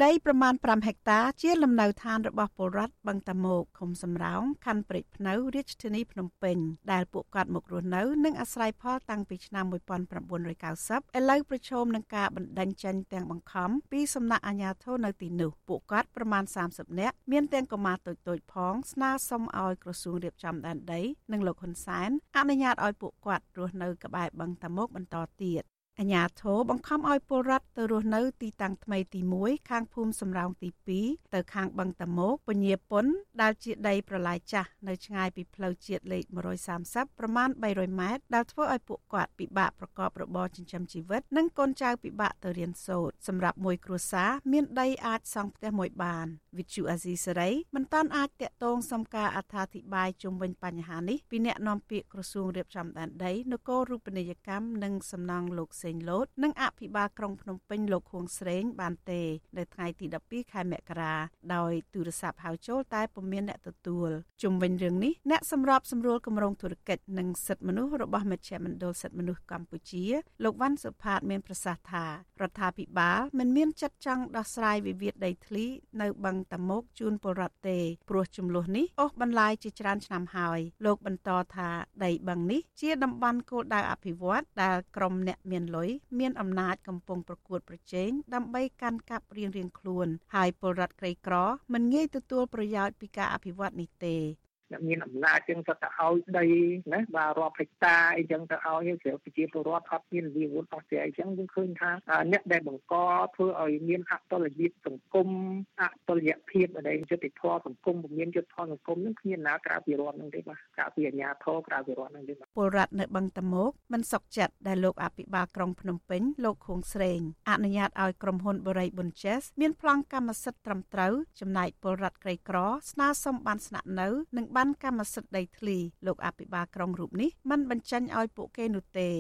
ដីប្រមាណ5ហិកតា ជាលំនៅឋានរបស់ពលរដ្ឋបឹងតាម៉ោកឃុំសំរោងខណ្ឌព្រែកភ្នៅរាជធានីភ្នំពេញដែលពួកគាត់មករស់នៅនិងអាស្រ័យផលតាំងពីឆ្នាំ1990ឥឡូវប្រឈមនឹងការបណ្តេញចេញទាំងបង្ខំពីសំណាក់អាជ្ញាធរនៅទីនោះពួកគាត់ប្រមាណ30នាក់មានទាំងកុមារតូចៗផង ស្នើសុំឲ្យក្រសួងរៀបចំដែនដីនិងលោកហ៊ុនសែនអនុញ្ញាតឲ្យពួកគាត់រស់នៅក្បែរបឹងតាម៉ោកបន្តទៀត អាញាធរបង្ខំឲ្យពលរដ្ឋទៅរស់នៅទីតាំងថ្មីទី1ខាងភូមិសំរោងទី2ទៅខាងបឹងតមោកពញាពុនដែលជាដីប្រឡាយចាស់នៅឆ្ងាយពីផ្លូវជាតិលេខ130ប្រមាណ300ម៉ែត្រដែលធ្វើឲ្យពួកគាត់ពិបាកប្រកបរបរចិញ្ចឹមជីវិតនិងកូនចៅពិបាកទៅរៀនសូត្រសម្រាប់មួយគ្រួសារមានដីអាចសង់ផ្ទះមួយបានវិទ្យុអាស៊ីសេរីមិនតាន់អាចតាក់ទងសុំការអត្ថាធិប្បាយជុំវិញបញ្ហានេះពីអ្នកនាំពាក្យក្រសួងរៀបចំដែនដីនគររូបនីយកម្មនិងសំណង់លោកសេងលូតនិងអភិបាលក្រុងភ្នំពេញលោកខួងស្រេងបានទេនៅថ្ងៃទី12ខែមករាដោយទូរស័ព្ទហៅចូលតែពុំមានអ្នកទទួលជុំវិញរឿងនេះអ្នកសម្របសម្រួលគម្រោងធុរកិច្ចនិងសិទ្ធិមនុស្សរបស់មជ្ឈមណ្ឌលសិទ្ធិមនុស្សកម្ពុជាលោកវ៉ាន់សុផាតមានប្រសាសន៍ថារដ្ឋាភិបាលមិនមានចិត្តចង់ដោះស្រាយវិវាទដីធ្លីនៅបឹងតាមុកជូនពលរដ្ឋទេព្រោះចំនួននេះអូសបន្លាយជាច្រើនឆ្នាំហើយលោកបន្តថាដីបឹងនេះជាតំបន់គោលដៅអភិវឌ្ឍដែលក្រុមអ្នកមានលុយមានអំណាចកំពុងប្រកួតប្រជែងដើម្បីកាន់កាប់រៀងៗខ្លួន ហើយពលរដ្ឋក្រីក្រមិនងាយទទួលប្រយោជន៍ពីការអភិវឌ្ឍនេះទេ អ្នកមានអំណាចចឹងទៅទៅឲ្យដីណាបាទរាប់ហិកតាអីចឹងទៅឲ្យស្រាប់ប្រជាពលរដ្ឋអត់មានវិវត្តអស់ទេអញ្ចឹងយើងឃើញថាអ្នកដែលបង្កធ្វើឲ្យមានអតុល្យភាពសង្គមអតុល្យភាពដែលយុត្តិធម៌សង្គមពុំមានយុត្តិធម៌សង្គមនឹងគ្មានណាក្រៅពីរដ្ឋនឹងទេបាទក្រៅពីអាជ្ញាធរក្រៅពីរដ្ឋនឹងទេបាទពលរដ្ឋនៅបឹងតមោកមិនសុខចិត្តដែលលោកអភិបាលក្រុងភ្នំពេញលោកខួងស្រេងអនុញ្ញាតឲ្យក្រុមហ៊ុនបរិយប៊ុនជេសមានប្លង់កម្មសិទ្ធិត្រឹមត្រូវចំណែកពលរដ្ឋក្រីក្រស្នើសុំបានស្នាក់នៅនិងបានកម្មសិទ្ធិដីធ្លីលោកអភិបាលក្រុងរូបនេះមិនបញ្ចេញឲ្យពួកគេនោះទេ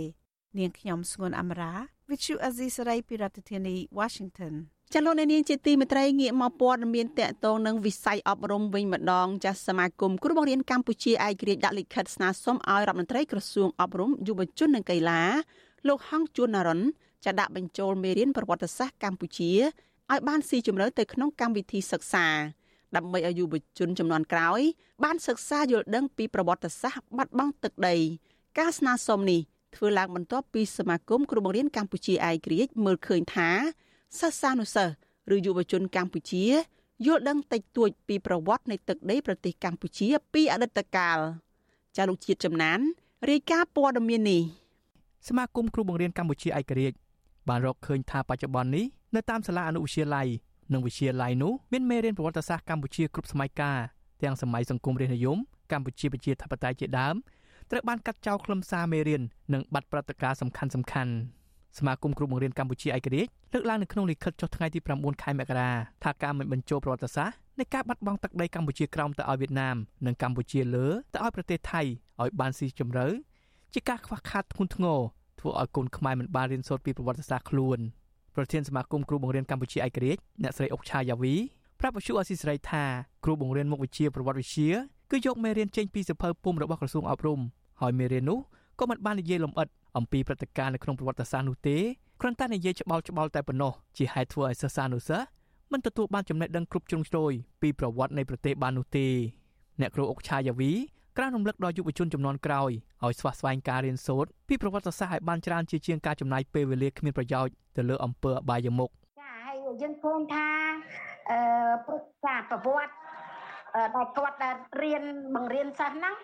នាងខ្ញុំស្ងួនអមរា Vithu Azisari ពីរដ្ឋធានី Washington ចលនានាងជាទីមេត្រីងាកមកព័ត៌មានតកតងនឹងវិស័យអប់រំវិញម្ដងចាស់សមាគមគ្រូបង្រៀនកម្ពុជាឯករាជ្យដាក់លិខិតស្នើសុំឲ្យរដ្ឋមន្ត្រីក្រសួងអប់រំយុវជននិងកីឡាលោកហងជួននរិនចាដាក់បញ្ចូលមេរៀនប្រវត្តិសាស្ត្រកម្ពុជាឲ្យបានស៊ីជម្រៅទៅក្នុងកម្មវិធីសិក្សា ដើម្បីឲ្យយុវជនចំនួនក្រោយ បានសិក្សាយល់ដឹងពីប្រវត្តិសាស្ត្របាត់បង់ទឹកដី ការស្នើសុំនេះធ្វើឡើងបន្ទាប់ពីសមាគមគ្រូបង្រៀនកម្ពុជាឯករាជ្យមើលឃើញថាសិស្សានុសិស្សឬយុវជនកម្ពុជាយល់ដឹងតិចតួចពីប្រវត្តិនៃទឹកដីប្រទេសកម្ពុជាពីអតីតកាលចាលោកជាតិចំណានរាយការណ៍ព័ត៌មាននេះសមាគមគ្រូបង្រៀនកម្ពុជាឯករាជ្យបានរកឃើញថាបច្ចុប្បន្ននេះនៅតាមសាលាអនុវិទ្យាល័យ និងវិទ្យាល័យនោះមានមេរៀនប្រវត្តិសាស្ត្រកម្ពុជាគ្រប់សម័យកាលទាំងសម័យសង្គមរាស្ត្រនិយមកម្ពុជាប្រជាធិបតេយ្យជាដើមត្រូវបានកាត់ចោលខ្លឹមសារមេរៀននិងបាត់ព្រឹត្តិការណ៍សំខាន់សំខាន់សមាគមគ្រូបង្រៀនកម្ពុជាឯករាជ្យលើកឡើងនៅក្នុងលិខិតចុះថ្ងៃទី9ខែមករាថាការមិនបញ្ចូលប្រវត្តិសាស្ត្រនៃការបាត់បង់ទឹកដីកម្ពុជាក្រោមទៅឲ្យវៀតណាមនិងកម្ពុជាលើទៅឲ្យប្រទេសថៃឲ្យបានស៊ីជម្រៅជាការខ្វះខាតធ្ងន់ធ្ងរធ្វើឲ្យកូនខ្មែរមិនបានរៀនសូត្រពីប្រវត្តិសាស្ត្រខ្លួន។ ប្រធានសមាគមគ្រូបង្រៀនកម្ពុជាឯករាជ្យអ្នកស្រីអុកឆាយ៉ាវីប្រាប់វិទ្យុអស៊ីសេរីថាគ្រូបង្រៀនមុខវិជ្ជាប្រវត្តិវិទ្យាគឺយកមេរៀនចេញពីសៀវភៅពុំរបស់ក្រសួងអប់រំហើយមេរៀននោះក៏មិនបាននិយាយលម្អិតអំពីព្រឹត្តិការណ៍នៅក្នុងប្រវត្តិសាស្ត្រនោះទេគ្រាន់តែនិយាយច្បោលច្បោលតែប៉ុណ្ណោះជាហេតុធ្វើឲ្យសិស្សានុសិស្សមិនទទួលបានចំណេះដឹងគ្រប់ជ្រុងជ្រោយពីប្រវត្តិនៃប្រទេសបាននោះទេអ្នកគ្រូអុកឆាយ៉ាវី ក្រានរំលឹកដល់យុវជនចំនួនក្រោយឲ្យស្វះស្វែងការរៀនសូត្រពីប្រវត្តិសាស្ត្រឲ្យបានច្រើនជាជាងការចំណាយពេលវេលាគ្មានប្រយោជន៍ទៅលើអំពើអបាយមុខចាហើយយើងឃើញថាអឺព្រឹក្សាប្រវត្តិដែលគាត់ដែលរៀនបង្រៀនសិស្សហ្នឹង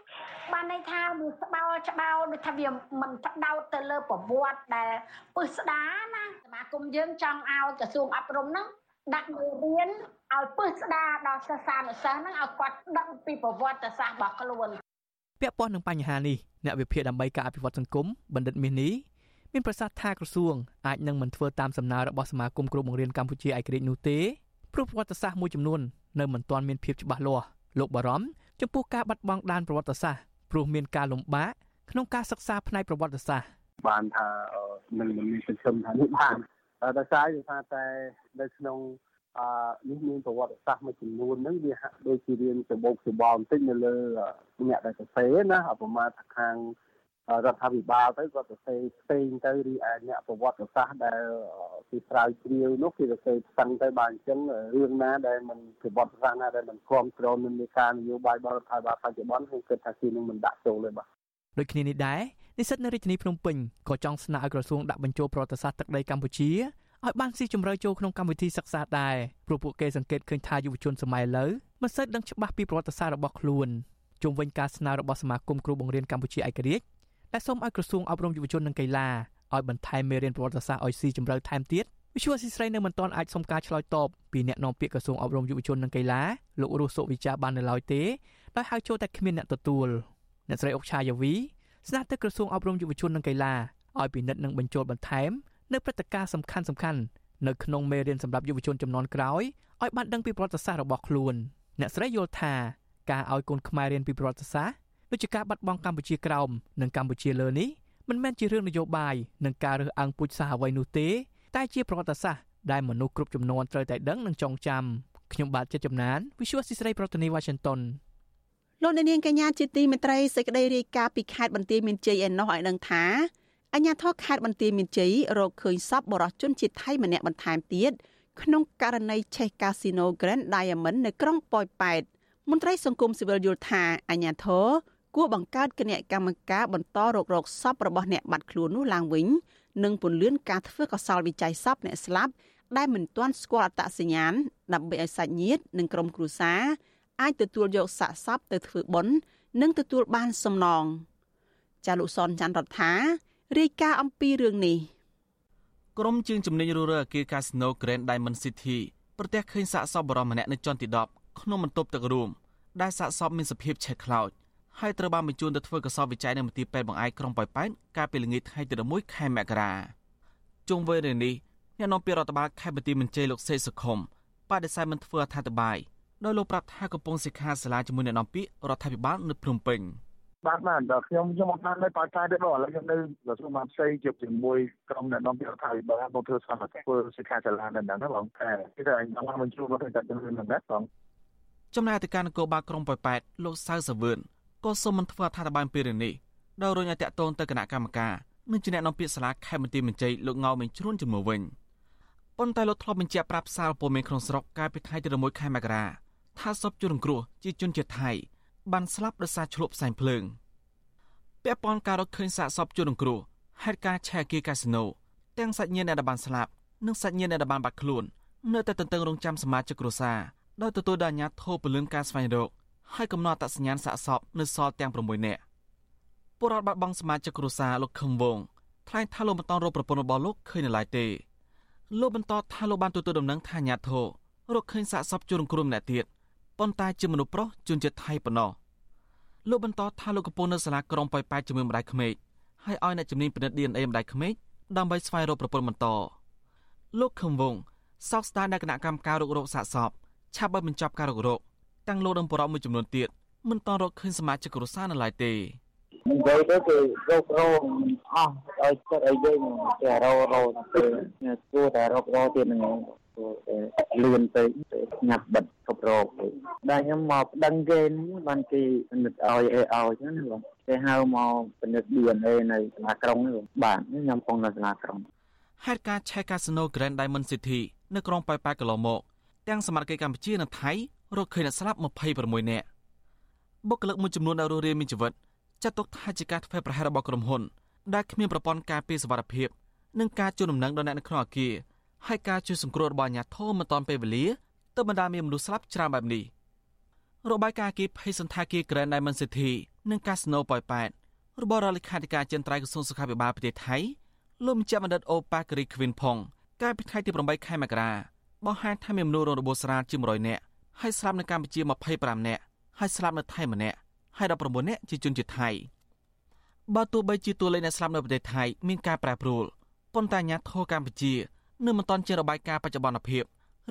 បានន័យថាវាស្បោច្បាវដូចថាវាមិនផ្ដោតទៅលើប្រវត្តិដែលពឹស្ដាណាសមាគមយើងចង់ឲ្យក្រសួងអប់រំហ្នឹង ដាក់មេរៀនឲ្យពឹស្ដាដល់សិស្សានុសិស្សហ្នឹងឲ្យគាត់ដឹងពីប្រវត្តិសាស្ត្ររបស់ខ្លួនពាក់ព័ន្ធនឹងបញ្ហានេះអ្នកវិភាគដើម្បីការអភិវឌ្ឍសង្គមបណ្ឌិតមាសនេះមានប្រសាសន៍ថាក្រសួងអាចនឹងមិនធ្វើតាមសំណើរបស់សមាគមគ្រូបង្រៀនកម្ពុជាឯករាជ្យនោះទេព្រោះប្រវត្តិសាស្ត្រមួយចំនួននៅមិនទាន់មានភាពច្បាស់លាស់លោកបារម្ភចំពោះការបាត់បង់ដានប្រវត្តិសាស្ត្រព្រោះមានការលំបាកក្នុងការសិក្សាផ្នែកប្រវត្តិសាស្ត្របានថានឹងមិនមានសង្ឃឹមថានេះបាន ដោយសារថាតែនៅក្នុងអឺនេះមានប្រវត្តិសាស្ត្រមួយចំនួនហ្នឹងវាហាក់ដូចជារៀនទៅបោកទៅបោបន្តិចនៅលើអ្នកដែលសរសេរណាប្រមាណថាខាងរដ្ឋាភិបាលទៅគាត់សរសេរផ្សេងទៅឬឯអ្នកប្រវត្តិសាស្ត្រដែលគេស្រាវជ្រាវនោះគេសរសេរផ្សឹងទៅបានអញ្ចឹងរឿងណាដែលមិនប្រវត្តិសាស្ត្រណាដែលមិនគ្រប់គ្រងនឹងនៃការនយោបាយរបស់រដ្ឋាភិបាលបច្ចុប្បន្នខ្ញុំគិតថាគេនឹងមិនដាក់ចូលទេបាទដូចគ្នានេះដែរ និស្សិតនៅរាជធានីភ្នំពេញក៏ចង់ស្នើឲ្យក្រសួងដាក់បញ្ចូលប្រវត្តិសាស្ត្រទឹកដីកម្ពុជាឲ្យបានស៊ីជម្រៅចូលក្នុងកម្មវិធីសិក្សាដែរព្រោះពួកគេសង្កេតឃើញថាយុវជនសម័យឥឡូវមិនសូវដឹងច្បាស់ពីប្រវត្តិសាស្ត្ររបស់ខ្លួនជុំវិញការស្នើរបស់សមាគមគ្រូបង្រៀនកម្ពុជាឯករាជ្យដែលសូមឲ្យក្រសួងអប់រំយុវជននិងកីឡាឲ្យបន្ថែមមេរៀនប្រវត្តិសាស្ត្រឲ្យស៊ីជម្រៅថែមទៀតវិសុវស៊ីស្រីនៅមិនទាន់អាចសុំការឆ្លើយតបពីអ្នកនាំពាក្យក្រសួងអប់រំយុវជននិងកីឡាលោករស់សុវិចាបាននៅឡើយទេដោយហៅចូលតែគ្មានអ្នកទទួលអ្នកស្រីអុកឆាយាវី ស្នើទៅក្រសួងអប់រំយុវជននិងកីឡាឲ្យពិនិត្យនិងបញ្ចូលបន្ថែមនៅព្រឹត្តិការណ៍សំខាន់សំខាន់នៅក្នុងមេរៀនសម្រាប់យុវជនចំនួនក្រោយឲ្យបានដឹងពីប្រវត្តិសាស្ត្ររបស់ខ្លួនអ្នកស្រីយល់ថាការឲ្យកូនខ្មែររៀនពីប្រវត្តិសាស្ត្រដូចជាការបាត់បង់កម្ពុជាក្រោមនិងកម្ពុជាលើនេះមិនមែនជារឿងនយោបាយនិងការរើសអើងពូជសាសន៍អ្វីនោះទេតែជាប្រវត្តិសាស្ត្រដែលមនុស្សគ្រប់ចំនួនត្រូវតែដឹងនិងចងចាំខ្ញុំបាទចិត្តចំណាន Visual ស៊ីស្រីប្រធានាទី Washington លោកអ្នកនាងកញ្ញាជាទីមេត្រីសេចក្តីរាយការណ៍ពីខេត្តបន្ទាយមានជ័យឯណោះឲ្យដឹងថាអញ្ញាធរខេត្តបន្ទាយមានជ័យរកឃើញសពបរិសុជនជាតិថៃម្នាក់បន្ថែមទៀតក្នុងករណីឆេះកាស៊ីណូ Grand Diamond នៅក្រុងប៉ោយប៉ែតមន្ត្រីសង្គមស៊ីវិលយល់ថាអញ្ញាធរគួរបង្កើតគណៈកម្មការបន្តរករកសពរបស់អ្នកបាត់ខ្លួននោះឡើងវិញនិងពន្លឿនការធ្វើកសលវិច័យសពអ្នកស្លាប់ដែលមិនទាន់ស្គាល់អត្តសញ្ញាណដើម្បីឲ្យសាច់ញាតិនិងក្រុមគ្រួសារ អាចទទួលយកសាកសពទៅធ្វើបុណ្យនិងទទួលបានសំណងចាលោកសនច័ន្ទរដ្ឋារាយការណ៍អំពីរឿងនេះក្រុមជើងជំនាញរੂរើអគារ Casino Grand Diamond City ប្រទះឃើញសាកសពបរិមម្នាក់នៅជាន់ទី10ក្នុងបន្ទប់ទឹករួមដែលសាកសពមានសភាពឆេះខ្លោចហើយត្រូវបានបញ្ជូនទៅធ្វើកសោបវិច័យនៅមន្ទីរពេទ្យបង្អែកក្រុងប៉ោយប៉ែតកាលពីល្ងាចថ្ងៃទី11ខែមករាជុំវិញរឿងនេះអ្នកនាំពាក្យរដ្ឋបាលខេត្តបន្ទាយមានជ័យលោកសេសុខុមបដិសេធមិនធ្វើអត្ថាធិប្បាយ ដោយលោកប្រាប់ថាកំពុងសិក្ខាសាលាជាមួយអ្នកនាំពាក្យរដ្ឋាភិបាលនៅភ្នំពេញបាទបាទដល់ខ្ញុំខ្ញុំអត់បាននៅប៉ោយប៉ែតទេបងឥឡូវខ្ញុំនៅក្រសួងបានផ្សេងជួបជាមួយក្រុមអ្នកនាំពាក្យរដ្ឋាភិបាលមកធ្វើសកម្មភាពធ្វើសិក្ខាសាលានៅហ្នឹងបងតែគេថាអញបានបញ្ជួបមកទៅតែនឹងហ្នឹងដែរបងចំណែកអធិការនគរបាលក្រុងប៉ោយប៉ែតលោកសៅសវឿនក៏សូមមិនធ្វើអត្ថាធិប្បាយពីរឿងនេះដោយរុញឲ្យតាក់ទងទៅគណៈកម្មការនិងជាអ្នកនាំពាក្យសាលាខេមន្ទីរមន្ត្រីលោកងៅមេជ្រួនជំនួសវិញប៉ុន្តែលោកធ្លាប់បញ្ជាក់ប្រាប់សារព័ត៌មានក្នុងស្រុកកាលពីថ្ងៃទី1ខែមករា ថាសពជនរងគ្រោះជាជនជាតិថៃបានស្លាប់ដោយសារឆ្លុះផ្សែងភ្លើងពាក់ព័ន្ធការរកឃើញសាកសពជនរងគ្រោះហេតុការណ៍ឆែគីកាស៊ីណូទាំងសាច់ញាតិអ្នកដែលបានស្លាប់និងសាច់ញាតិអ្នកដែលបានបាត់ខ្លួននៅតែទន្ទឹងរង់ចាំសមាជិកគ្រួសារដោយទទួលដោយអាជ្ញាធរពលឿនការស្វែងរកហើយកំណត់អត្តសញ្ញាណសាកសពនៅសល់ទាំង6នាក់ពលរដ្ឋបាត់បង់សមាជិកគ្រួសារលោកខឹមវងថ្លែងថាលោកមិនតន់រកប្រពន្ធរបស់លោកឃើញនៅឡើយទេលោកបន្តថាលោកបានទទួលដំណឹងថាអាញាធររកឃើញសាកសពជនគ្រោះម្នាក់ទៀត ប៉ុន្តែជាមនុស្សប្រុសជនជាតិថៃប៉ុណ្ណោះលោកបន្តថាលោកកំពុងនៅសាលាក្រុងប៉ោយប៉ែតជាមួយម្ដាយក្មេកហើយឲ្យអ្នកជំនាញពិនិត្យ DNA ម្ដាយក្មេកដើម្បីស្វែងរកប្រពន្ធបន្តលោកខឹមវងសោកស្ដាយដែលគណៈកម្មការរករោគសាកសពឆាប់ឲ្យបញ្ចប់ការរករោគទាំងលោកនិងបរិបមួយចំនួនទៀតមិនតរកឃើញសមាជិកគ្រួសារនៅឡើយទេនិយាយទៅគឺរករោអស់ឲ្យចិត្តឲ្យយើងតែរោរោទៅគួរតែរករោទៀតហ្នឹង លឿនទៅញ៉ាប់បិទគ្រប់រោគទៅដែលខ្ញុំមកប្តឹងគេនេះបានគេនិតឲ្យអីឲ្យហ្នឹងណាបងគេហៅមកពិនិត្យ DNA នៅសាលាក្រុងនេះបាទខ្ញុំកំពុងនៅសាលាក្រុងហេតុការឆែកកាស៊ីណូ Grand Diamond City នៅក្រុងប៉ោយប៉ែតកន្លងមកទាំងសមត្ថកិច្ចកម្ពុជានិងថៃរកឃើញអ្នកស្លាប់26នាក់បុគ្គលិកមួយចំនួនដែលរស់រានមានជីវិតចាត់ទុកថាជាការធ្វើប្រហែសរបស់ក្រុមហ៊ុនដែលគ្មានប្រព័ន្ធការពារសុវត្ថិភាពនិងការជូនដំណឹងដល់អ្នកនៅក្នុងអគារ ហើយការជួយសង្គ្រោះរបស់អាជ្ញាធរមិនទាន់ពេលវេលាទៅបណ្ដាមានមនុស្សស្លាប់ច្រើនបែបនេះរបាយការណ៍អគារភ័យសន្តាគារ Grand Diamond City និងកាស៊ីណូប៉ោយប៉ែតរបស់រដ្ឋលេខាធិការចិនត្រៃក្រសួងសុខាភិបាលប្រទេសថៃលោកមជ្ឈបណ្ឌិតអូប៉ាការីខ្វិនផុងកាលពីថ្ងៃទី8ខែមករាបង្ហាញថាមានមនុស្សរងរបួសស្រាលជាង100នាក់ហើយស្លាប់នៅកម្ពុជា25នាក់ហើយស្លាប់នៅថៃម្នាក់ហើយ19នាក់ជាជនជាតិថៃបើទោះបីជាតួលេខអ្នកស្លាប់នៅប្រទេសថៃមានការប្រែប្រួលប៉ុន្តែអាជ្ញាធរកម្ពុជា នៅមិនទាន់ជារបាយការណ៍បច្ចុប្បន្នភាព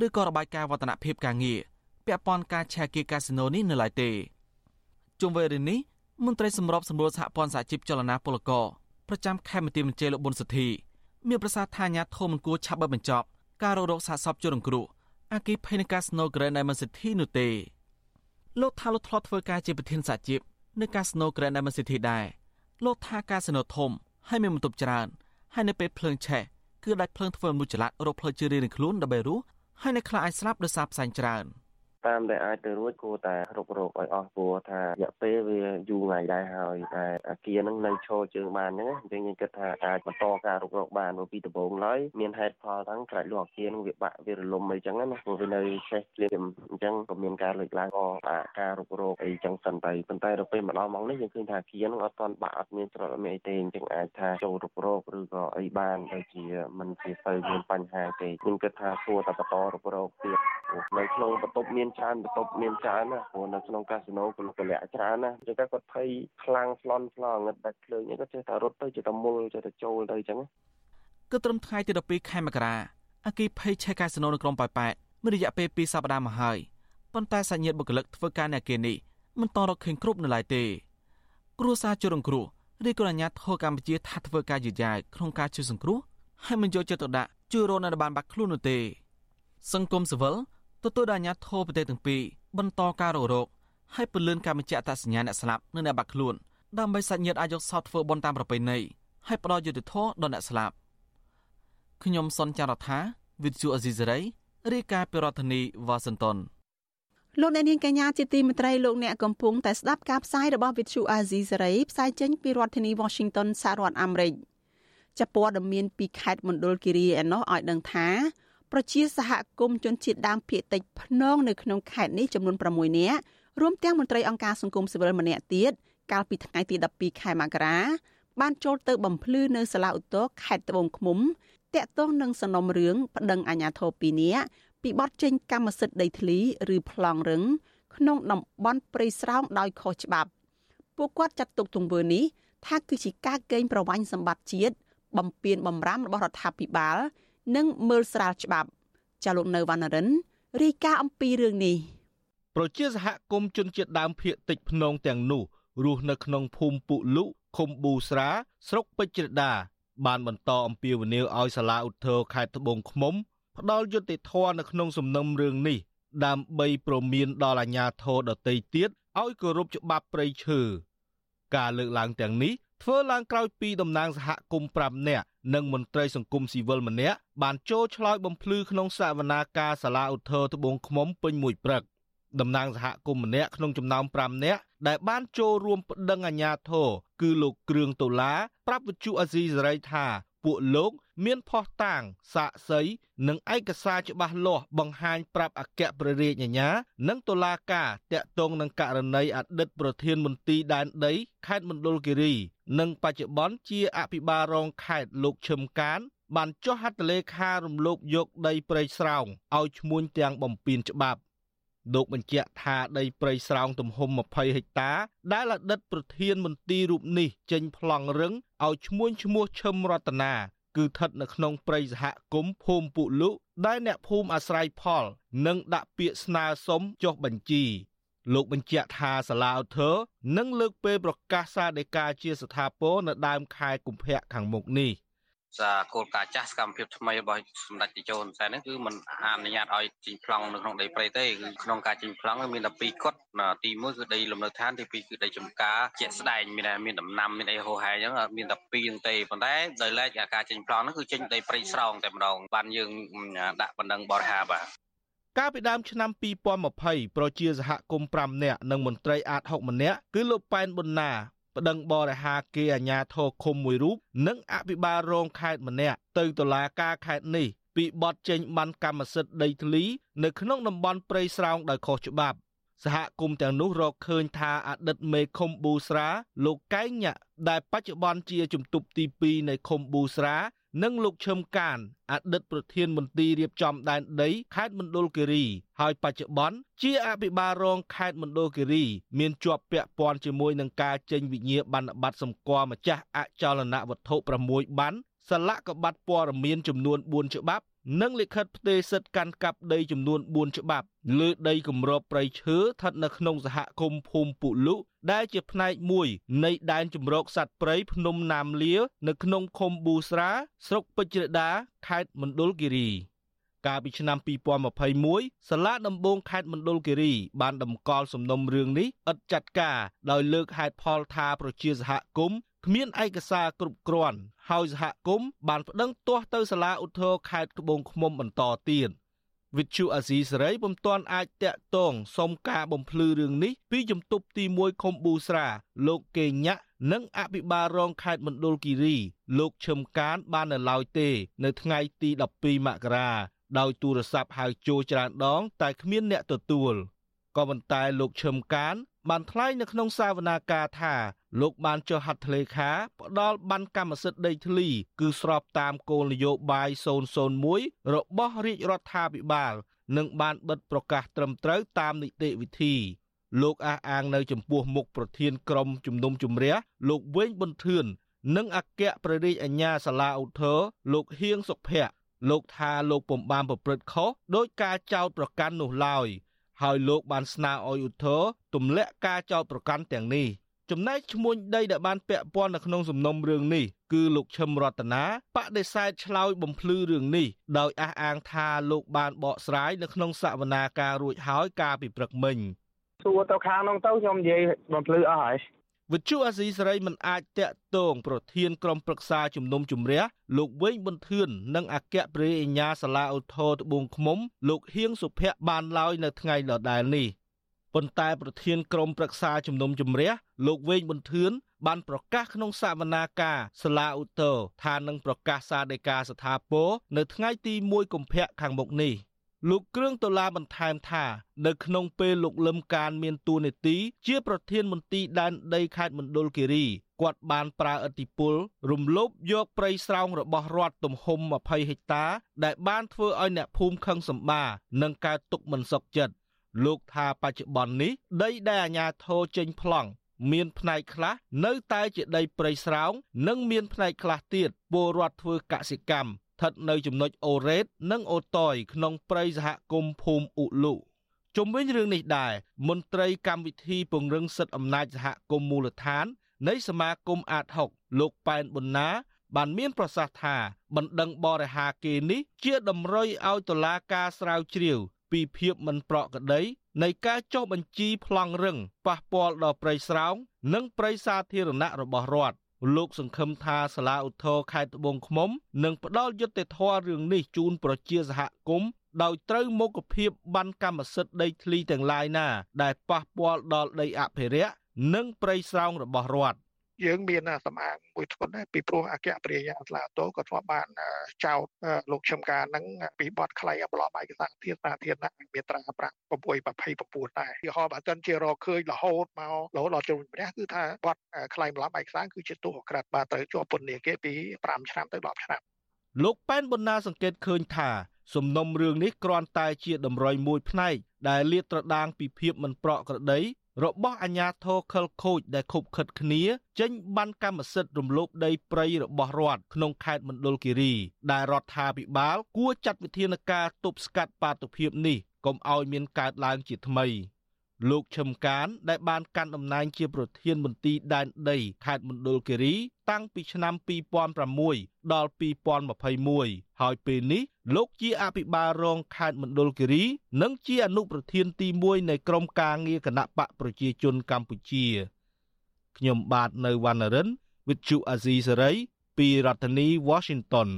ឬក៏របាយការណ៍វឌ្ឍនភាពការងារពាក់ព័ន្ធការឆែកគាកាស៊ីណូនេះនៅឡើយទេជុំវិញរឿងនេះមន្ត្រីសម្របសម្រួលសហព័ន្ធសហជីពចលនាពលករប្រចាំខេមរទីមន្ត្រីលោកប៊ុនសុធីមានប្រសាសន៍ថាអាញាធមមិនគួរឆាប់បិទបញ្ចប់ការរករោគសាកសពជនរងគ្រោះអាគីភ័យនៃកាស៊ីណូ Grand Diamond City នោះទេលោកថាលោកធ្លាប់ធ្វើការជាប្រធានសហជីពនៅកាស៊ីណូ Grand Diamond City ដែរលោកថាកាស៊ីណូធំហើយមានបន្ទប់ច្រើនហើយនៅពេលភ្លើងឆេះ គឺដាច់ភ្លើងធ្វើមនុស្សចល័តរកផ្លូវជឿរៀងខ្លួនដើម្បីរស់ហើយនៅខ្លះអាចស្លាប់ដោយសារផ្សែងច្រើន តាមដែលអាចទៅរួចគួរតែរុករកឲ្យអស់ព្រោះថារយៈពេលវាយូរថ្ងៃដែរហើយតែអាគារហ្នឹងនៅឈរជើងបានហ្នឹងអញ្ចឹងយើងគិតថាអាចបន្តការរុករកបានពីដំបូងឡើយមានហេតុផលទាំងខ្លាចលក់អាគារហ្នឹងវាបាក់វារលំអីចឹងណាព្រោះវានៅសេះភ្លាមអញ្ចឹងក៏មានការលើកឡើងក៏ការរុករកអីចឹងសិនទៅប៉ុន្តែដល់ពេលមកដល់ម៉ោងនេះយើងឃើញថាអាគារហ្នឹងអត់ទាន់បាក់អត់មានច្រត់អត់មានអីទេអញ្ចឹងអាចថាចូលរុករកឬក៏អីបានដូចជាมันជាទៅមានបញ្ហាទេខ្ញុំគិតថាគួរតែបន្តរុករកទៀតនៅក្នុងបន្ទប់មានច្រើនបន្ទប់មានច្រើនណាព្រោះនៅក្នុងកាស៊ីណូពលកលៈច្រើនណាអញ្ចឹងគាត់ភ័យខ្លាំងស្លន់ស្លោងឹតដាច់ភ្លើងគាត់ចេះតែរត់ទៅចេះតែមុលចេះតែចូលទៅអញ្ចឹងគឺត្រឹមថ្ងៃទី12ខែមករាអគិភ័យឆេះកាស៊ីណូនៅក្រុងប៉ោយប៉ែតមានរយៈពេល2សប្តាហ៍មកហើយប៉ុន្តែសាច់ញាតិបុគ្គលិកធ្វើការនៅអគារនេះមិនតរកឃើញគ្រប់នៅឡើយទេគ្រួសារជនរងគ្រោះឬក៏អាជ្ញាធរកម្ពុជាថាធ្វើការយឺតយ៉ាវក្នុងការជួយសង្គ្រោះហើយមិនយកចិត្តទុកដាក់ជួយរកនៅបានបាត់ខ្លួននោះទេសង្គមស៊ីវិល ទទួលដល់អាជ្ញាធរប្រទេសទាំងពីរបន្តការរករោគហើយពន្លឿនការបញ្ជាក់អត្តសញ្ញាណអ្នកស្លាប់និងអ្នកបាត់ខ្លួនដើម្បីសាច់ញាតិអាចយកសោតធ្វើបុណ្យតាមប្រពៃណីហើយផ្ដល់យុត្តិធម៌ដល់អ្នកស្លាប់ខ្ញុំសុនចាររថាវិទ្យុអេស៊ីសេរីរាយការណ៍ពីរដ្ឋធានីវ៉ាស៊ីនតោនលោកអ្នកនាងកញ្ញាជាទីមេត្រីលោកអ្នកកំពុងតែស្ដាប់ការផ្សាយរបស់វិទ្យុអាស៊ីសេរីផ្សាយចេញពីរដ្ឋធានី Washington សហរដ្ឋអាមេរិកចាប់ព័ត៌មានពីខេត្តមណ្ឌលគិរីឯណោះឲ្យដឹងថា ប្រជាសហគមន៍ជនជាតិដើមភាគតិចភ្នងនៅក្នុងខេត្តនេះចំនួន6នាក់រួមទាំងមន្ត្រីអង្គការសង្គមស៊ីវិលម្នាក់ទៀតកាលពីថ្ងៃទី12ខែមករាបានចូលទៅបំភ្លឺនៅសាលាឧទ្ធរខេត្តត្បូងឃ្មុំតាក់ទងនឹងសំណុំរឿងប្តឹងអាជ្ញាធរពីរនាក់ពីបទចេញកម្មសិទ្ធិដីធ្លីឬប្លង់រឹងក្នុងតំបន់ព្រៃស្រោងដោយខុសច្បាប់ពួកគាត់ចាត់ទុកទង្វើនេះថាគឺជាការកេងប្រវ័ញ្ចសម្បត្តិជាតិបំពេញបំរាមរបស់រដ្ឋាភិបាល និងមើលស្រាលច្បាប់ចាលោកនៅវណ្ណរិនរាយការណ៍អំពីរឿងនេះប្រជាសហគមន៍ជនជាតិដើមភាគតិចភ្នងទាំងនោះរស់នៅក្នុងភូមិពុលុឃុំប៊ូស្រា ស្រុកពេជ្រដា បានបន្តអំពាវនាវឲ្យសាលាឧទ្ធរខេត្តត្បូងឃ្មុំផ្ដាល់យុត្តិធម៌នៅក្នុងសំណុំរឿងនេះដើម្បីប្រមានដល់អាជ្ញាធរដទៃទៀតឲ្យគោរពច្បាប់ព្រៃឈើការលើកឡើងទាំងនេះ ធ្វើឡើងក្រោយពីតំណាងសហគមន៍5នាក់និងមន្ត្រីសង្គមស៊ីវិលម្នាក់បានចូលឆ្លើយបំភ្លឺក្នុងសវនាការសាលាឧទ្ធរត្បូងឃ្មុំពេញមួយព្រឹកតំណាងសហគមន៍ម្នាក់ក្នុងចំណោម5នាក់ដែលបានចូលរួមប្តឹងអាជ្ញាធរគឺលោកគ្រឿងដុល្លារប្រាប់វិទ្យុអាស៊ីសេរីថា ពួកលោកមានផុសតាងសាកសីនិងឯកសារច្បាស់លាស់បង្ហាញប្រាប់អគ្គព្រះរាជអាជ្ញា និងតុលាការតាក់ទងនឹងករណីអតីតប្រធានមន្ទីរដែនដីខេត្តមណ្ឌលគិរី និងបច្ចុប្បន្នជាអភិបាលរងខេត្តលោកឈឹមកាន បានចុះហត្ថលេខារំលោភយកដីព្រៃស្រោងឲ្យឈ្មួញទាំងបំពេញច្បាប់ លោកបញ្ជាក់ថាដីព្រៃស្រោងទំហំ20ហិកតា ដែលអតីតប្រធានមន្ទីររូបនេះចេញប្លង់រឹងឲ្យឈ្មួញឈ្មោះឈឹមរតនាគឺស្ថិតនៅក្នុងព្រៃសហគមន៍ភូមិពុលុដែលអ្នកភូមិអាស្រ័យផល និងដាក់ពាក្យស្នើសុំចុះបញ្ជីលោកបញ្ជាក់ថាសាឡាវធើនឹងលើកពេលប្រកាសសាលដីកាជាស្ថាពរនៅដើមខែកុម្ភៈខាងមុខនេះ។ សាគោលការណ៍ចាស់សកម្មភាពថ្មីរបស់សម្ដេចតេជោហ៊ុនសែនហ្នឹងគឺมันអនុញ្ញាតឲ្យជីងប្លង់នៅក្នុងដីព្រៃទេគឺក្នុងការជីងប្លង់មានតែពីរគត់ទី1គឺដីលំនៅឋានទី2គឺដីចំការជាក់ស្ដែងមានមានដំណាំមានអីហូរហែអញ្ចឹងមានតែពីរហ្នឹងទេប៉ុន្តែដោយឡែកការជីងប្លង់ហ្នឹងគឺចេញដីព្រៃស្រោងតែម្ដងបានយើងដាក់បណ្ដឹងបរិហាបាទកាលពីដើមឆ្នាំ2020ប្រជាសហគមន៍5នាក់និងមន្ត្រីអាត6ម្នាក់គឺលោកប៉ែនប៊ុនណា ប្តឹងបរិហាគេអាញាធរឃុំមួយរូបនិងអភិបាលរងខេត្តម្នាក់ទៅតុលាការខេត្តនេះពីបទចេញបានកម្មសិទ្ធិដីធ្លីនៅក្នុងតំបន់ព្រៃស្រោងដោយខុសច្បាប់សហគមន៍ទាំងនោះរកឃើញថាអតីតមេឃុំប៊ូស្រាលោកកែងញ៉ាដែលបច្ចុប្បន្នជាជំទប់ទី2នៃឃុំប៊ូស្រា និងលោកឈឹមកានអតីតប្រធានមន្ទីររៀបចំដែនដីខេត្តមណ្ឌលគិរី ហើយបច្ចុប្បន្នជាអភិបាលរងខេត្តមណ្ឌលគិរី មានជាប់ពាក់ព័ន្ធជាមួយនឹងការចេញវិញ្ញាបនបត្រសម្គាល់ម្ចាស់អចលនវត្ថុ6បានសលកបត្តិព័ត៌មានចំនួន4ច្បាប់ និងលិខិតផ្ទេរសិទ្ធិកាន់កាប់ដីចំនួន4ច្បាប់លើដីគម្របព្រៃឈើស្ថិតនៅក្នុងសហគមន៍ភូមិពុលុដែលជាផ្នែកមួយនៃដែនជម្រកសត្វព្រៃភ្នំណាមលានៅក្នុងឃុំប៊ូស្រា ស្រុកពេជ្រដាខេត្តមណ្ឌលគិរីកាលពីឆ្នាំ2021សាលាដំបងខេត្តមណ្ឌលគិរី បានតម្កល់សំណុំរឿងនេះឥតចាត់ការដោយលើកហេតុផលថាប្រជាសហគមន៍គ្មានឯកសារគ្រប់គ្រាន់ ហើយសហគមន៍បានប្តឹងទាស់ទៅសាលាឧទ្ធរខេត្តត្បូងឃ្មុំបន្តទៀតវិទ្យុអាស៊ីសេរីពុំទាន់អាចតាក់ទងសុំការបំភ្លឺរឿងនេះពីជំទប់ទី1ខុំប៊ូស្រា លោកកេញាក់និងអភិបាលរងខេត្តមណ្ឌលគិរី លោកឈឹមកានបាននៅឡើយទេ នៅថ្ងៃទី12មករាដោយទូរស័ព្ទហៅចូលច្រើនដង តែគ្មានអ្នកទទួលក៏ប៉ុន្តែលោកឈឹមកានបានថ្លែងនៅក្នុងសាវនាកាថា លោកបានចុះហត្ថលេខាផ្ដាល់បានកម្មសិទ្ធិដីធ្លី គឺស្របតាមគោលនយោបាយ001របស់រាជរដ្ឋាភិបាល និងបានបិទប្រកាសត្រឹមត្រូវតាមនីតិវិធីលោកអះអាងនៅចំពោះមុខប្រធានក្រុមជំនុំជម្រះលោកវែងប៊ុនធឿននិងអគ្គព្រះរាជអាជ្ញាសាលាឧទ្ធរលោកហៀងសុភ័ក្រលោកថាលោកពុំបានប្រព្រឹត្តខុសដោយការចោទប្រកាន់នោះឡើយហើយលោកបានស្នើឲ្យឧទ្ធរទម្លាក់ការចោទប្រកាន់ទាំងនេះ ចំណែកឈ្មួញដីដែលបានពាក់ព័ន្ធនៅក្នុងសំណុំរឿងនេះគឺលោកឈឹមរតនាបដិសេធឆ្លើយបំភ្លឺរឿងនេះដោយអះអាងថាលោកបានបកស្រាយនៅក្នុងសវនាការរួចហើយកាលពីព្រឹកមិញសួរទៅខាងនោះទៅខ្ញុំនិយាយបំភ្លឺអស់ហើយវិទ្យុអាស៊ីសេរីមិនអាចតាក់ទងប្រធានក្រុមប្រឹក្សាជំនុំជម្រះលោកវែងប៊ុនធឿននិងអគ្គព្រះអញ្ញាសាលាឧទ្ធរត្បូងឃ្មុំលោកហៀងសុភ័ក្របានឡើយនៅថ្ងៃដដែលនេះ ប៉ុន្តែប្រធានក្រុមប្រឹក្សាជំនុំជម្រះលោកវែងប៊ុនធឿនបានប្រកាសក្នុងសវនាការសាលាឧទ្ធរថានឹងប្រកាសសារដីកាស្ថាពរនៅថ្ងៃទី1កុម្ភៈខាងមុខនេះលោកគ្រឿងដុល្លារបន្ថែមថានៅក្នុងពេលលោកលឹមការមានតួនាទីជាប្រធានមន្ទីរដែនដីខេត្តមណ្ឌលគិរីគាត់បានប្រើឥទ្ធិពលរំលោភយកព្រៃស្រោងរបស់រដ្ឋទំហំ20ហិកតា ដែលបានធ្វើឲ្យអ្នកភូមិខឹងសម្បា និងកើតទុកមិនសុខចិត្ត លោកថាបច្ចុប្បន្ននេះដីដែលអាជ្ញាធរចេញប្លង់មានផ្នែកខ្លះនៅតែជាដីព្រៃស្រោង និងមានផ្នែកខ្លះទៀតពលរដ្ឋធ្វើកសិកម្មស្ថិតនៅចំណុចអូរ៉េត និងអូតយក្នុងព្រៃសហគមន៍ភូមិអ៊ុលូជុំវិញរឿងនេះដែរមន្ត្រីកម្មវិធីពង្រឹងសិទ្ធិអំណាចសហគមន៍មូលដ្ឋាន នៃសមាគមអាត6លោកប៉ែនប៊ុនណា បានមានប្រសាសន៍ថាបណ្ដឹងបរិហាគេនេះជាតម្រុយឲ្យតុលាការស្រាវជ្រាវ ពីភាពមិនប្រក្រតីនៃការចុះបញ្ជីប្លង់រឹងប៉ះពាល់ដល់ព្រៃស្រោងនិងព្រៃសាធារណៈរបស់រដ្ឋលោកសង្ឃឹមថាសាលាឧទ្ធរខេត្តត្បូងឃ្មុំនឹងផ្ដល់យុត្តិធម៌រឿងនេះជូនប្រជាសហគមន៍ដោយត្រូវមុខភាពបានកម្មសិទ្ធិដីធ្លីទាំងឡាយណា ដែលប៉ះពាល់ដល់ដីអភិរក្សនិងព្រៃស្រោងរបស់រដ្ឋ យើងមានសម្អាងមួយធ្ងន់ដែរពីព្រោះអគ្គព្រះយាសាឡាតូក៏ធ្លាប់បានចោទលោកឈឹមការនឹងពីបទខ្លីប្លន់ឯកសារធាតុសាធារណៈមានត្រា5 629ដែរឧទាហរណ៍បើសិនជារកឃើញរហូតមករហូតដល់ជុំព្រះគឺថាបទខ្លីប្លន់ឯកសារគឺជាទោសអក្រិតបាទត្រូវជាប់ពន្ធនាគារពី5ឆ្នាំទៅ10ឆ្នាំលោកប៉ែនបណ្ណាសង្កេតឃើញថាសំណុំរឿងនេះគ្រាន់តែជាតម្រុយមួយផ្នែកដែលលាតត្រដាងពីភាពមិនប្រក្រតី របស់អាញាធរខលខូចដែលខុបខិតគ្នាចេញបានកម្មសិទ្ធិរំលោភដីព្រៃរបស់រដ្ឋក្នុងខេត្តមណ្ឌលគិរី ដែលរដ្ឋាភិបាល គួរចាត់វិធានការទប់ស្កាត់បាតុភិបនេះកុំឲ្យមានកើតឡើងជាថ្មី។ លោកឈឹមកាន ដែលបានកាន់តំណែងជាប្រធានមន្ទីរដែនដីខេត្តមណ្ឌលគិរី តាំងពីឆ្នាំ2006ដល់2021ហើយពេលនេះលោកជាអភិបាលរងខេត្តមណ្ឌលគិរី និងជាអនុប្រធានទី1នៃក្រុមការងារគណៈបកប្រជាជនកម្ពុជាខ្ញុំបាទនៅវណ្ណរិន with Chu Azizi Saray ពីរដ្ឋធានី Washington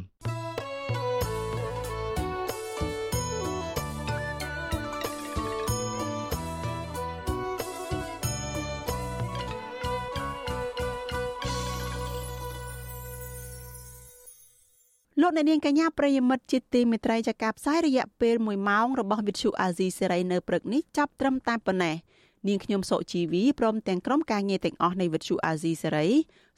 លោកអ្នកនាងកញ្ញាប្រិយមិត្តជាទីមេត្រីចាការផ្សាយរយៈពេល1ម៉ោងរបស់វិទ្យុអាស៊ីសេរីនៅព្រឹកនេះចាប់ត្រឹមតែប៉ុណ្ណេះនាងខ្ញុំសុជីវីព្រមទាំងក្រុមការងារទាំងអស់នៃវិទ្យុអាស៊ីសេរី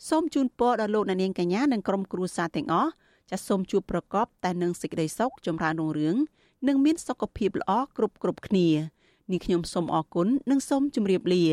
សូមជូនពរដល់លោកអ្នកនាងកញ្ញានិងក្រុមគ្រួសារទាំងអស់ចាសូមជួបប្រកបតែនឹងសេចក្តីសុខចម្រើនរុងរឿងនិងមានសុខភាពល្អគ្រប់គ្រប់គ្នានាងខ្ញុំសូមអរគុណនិងសូមជម្រាបលា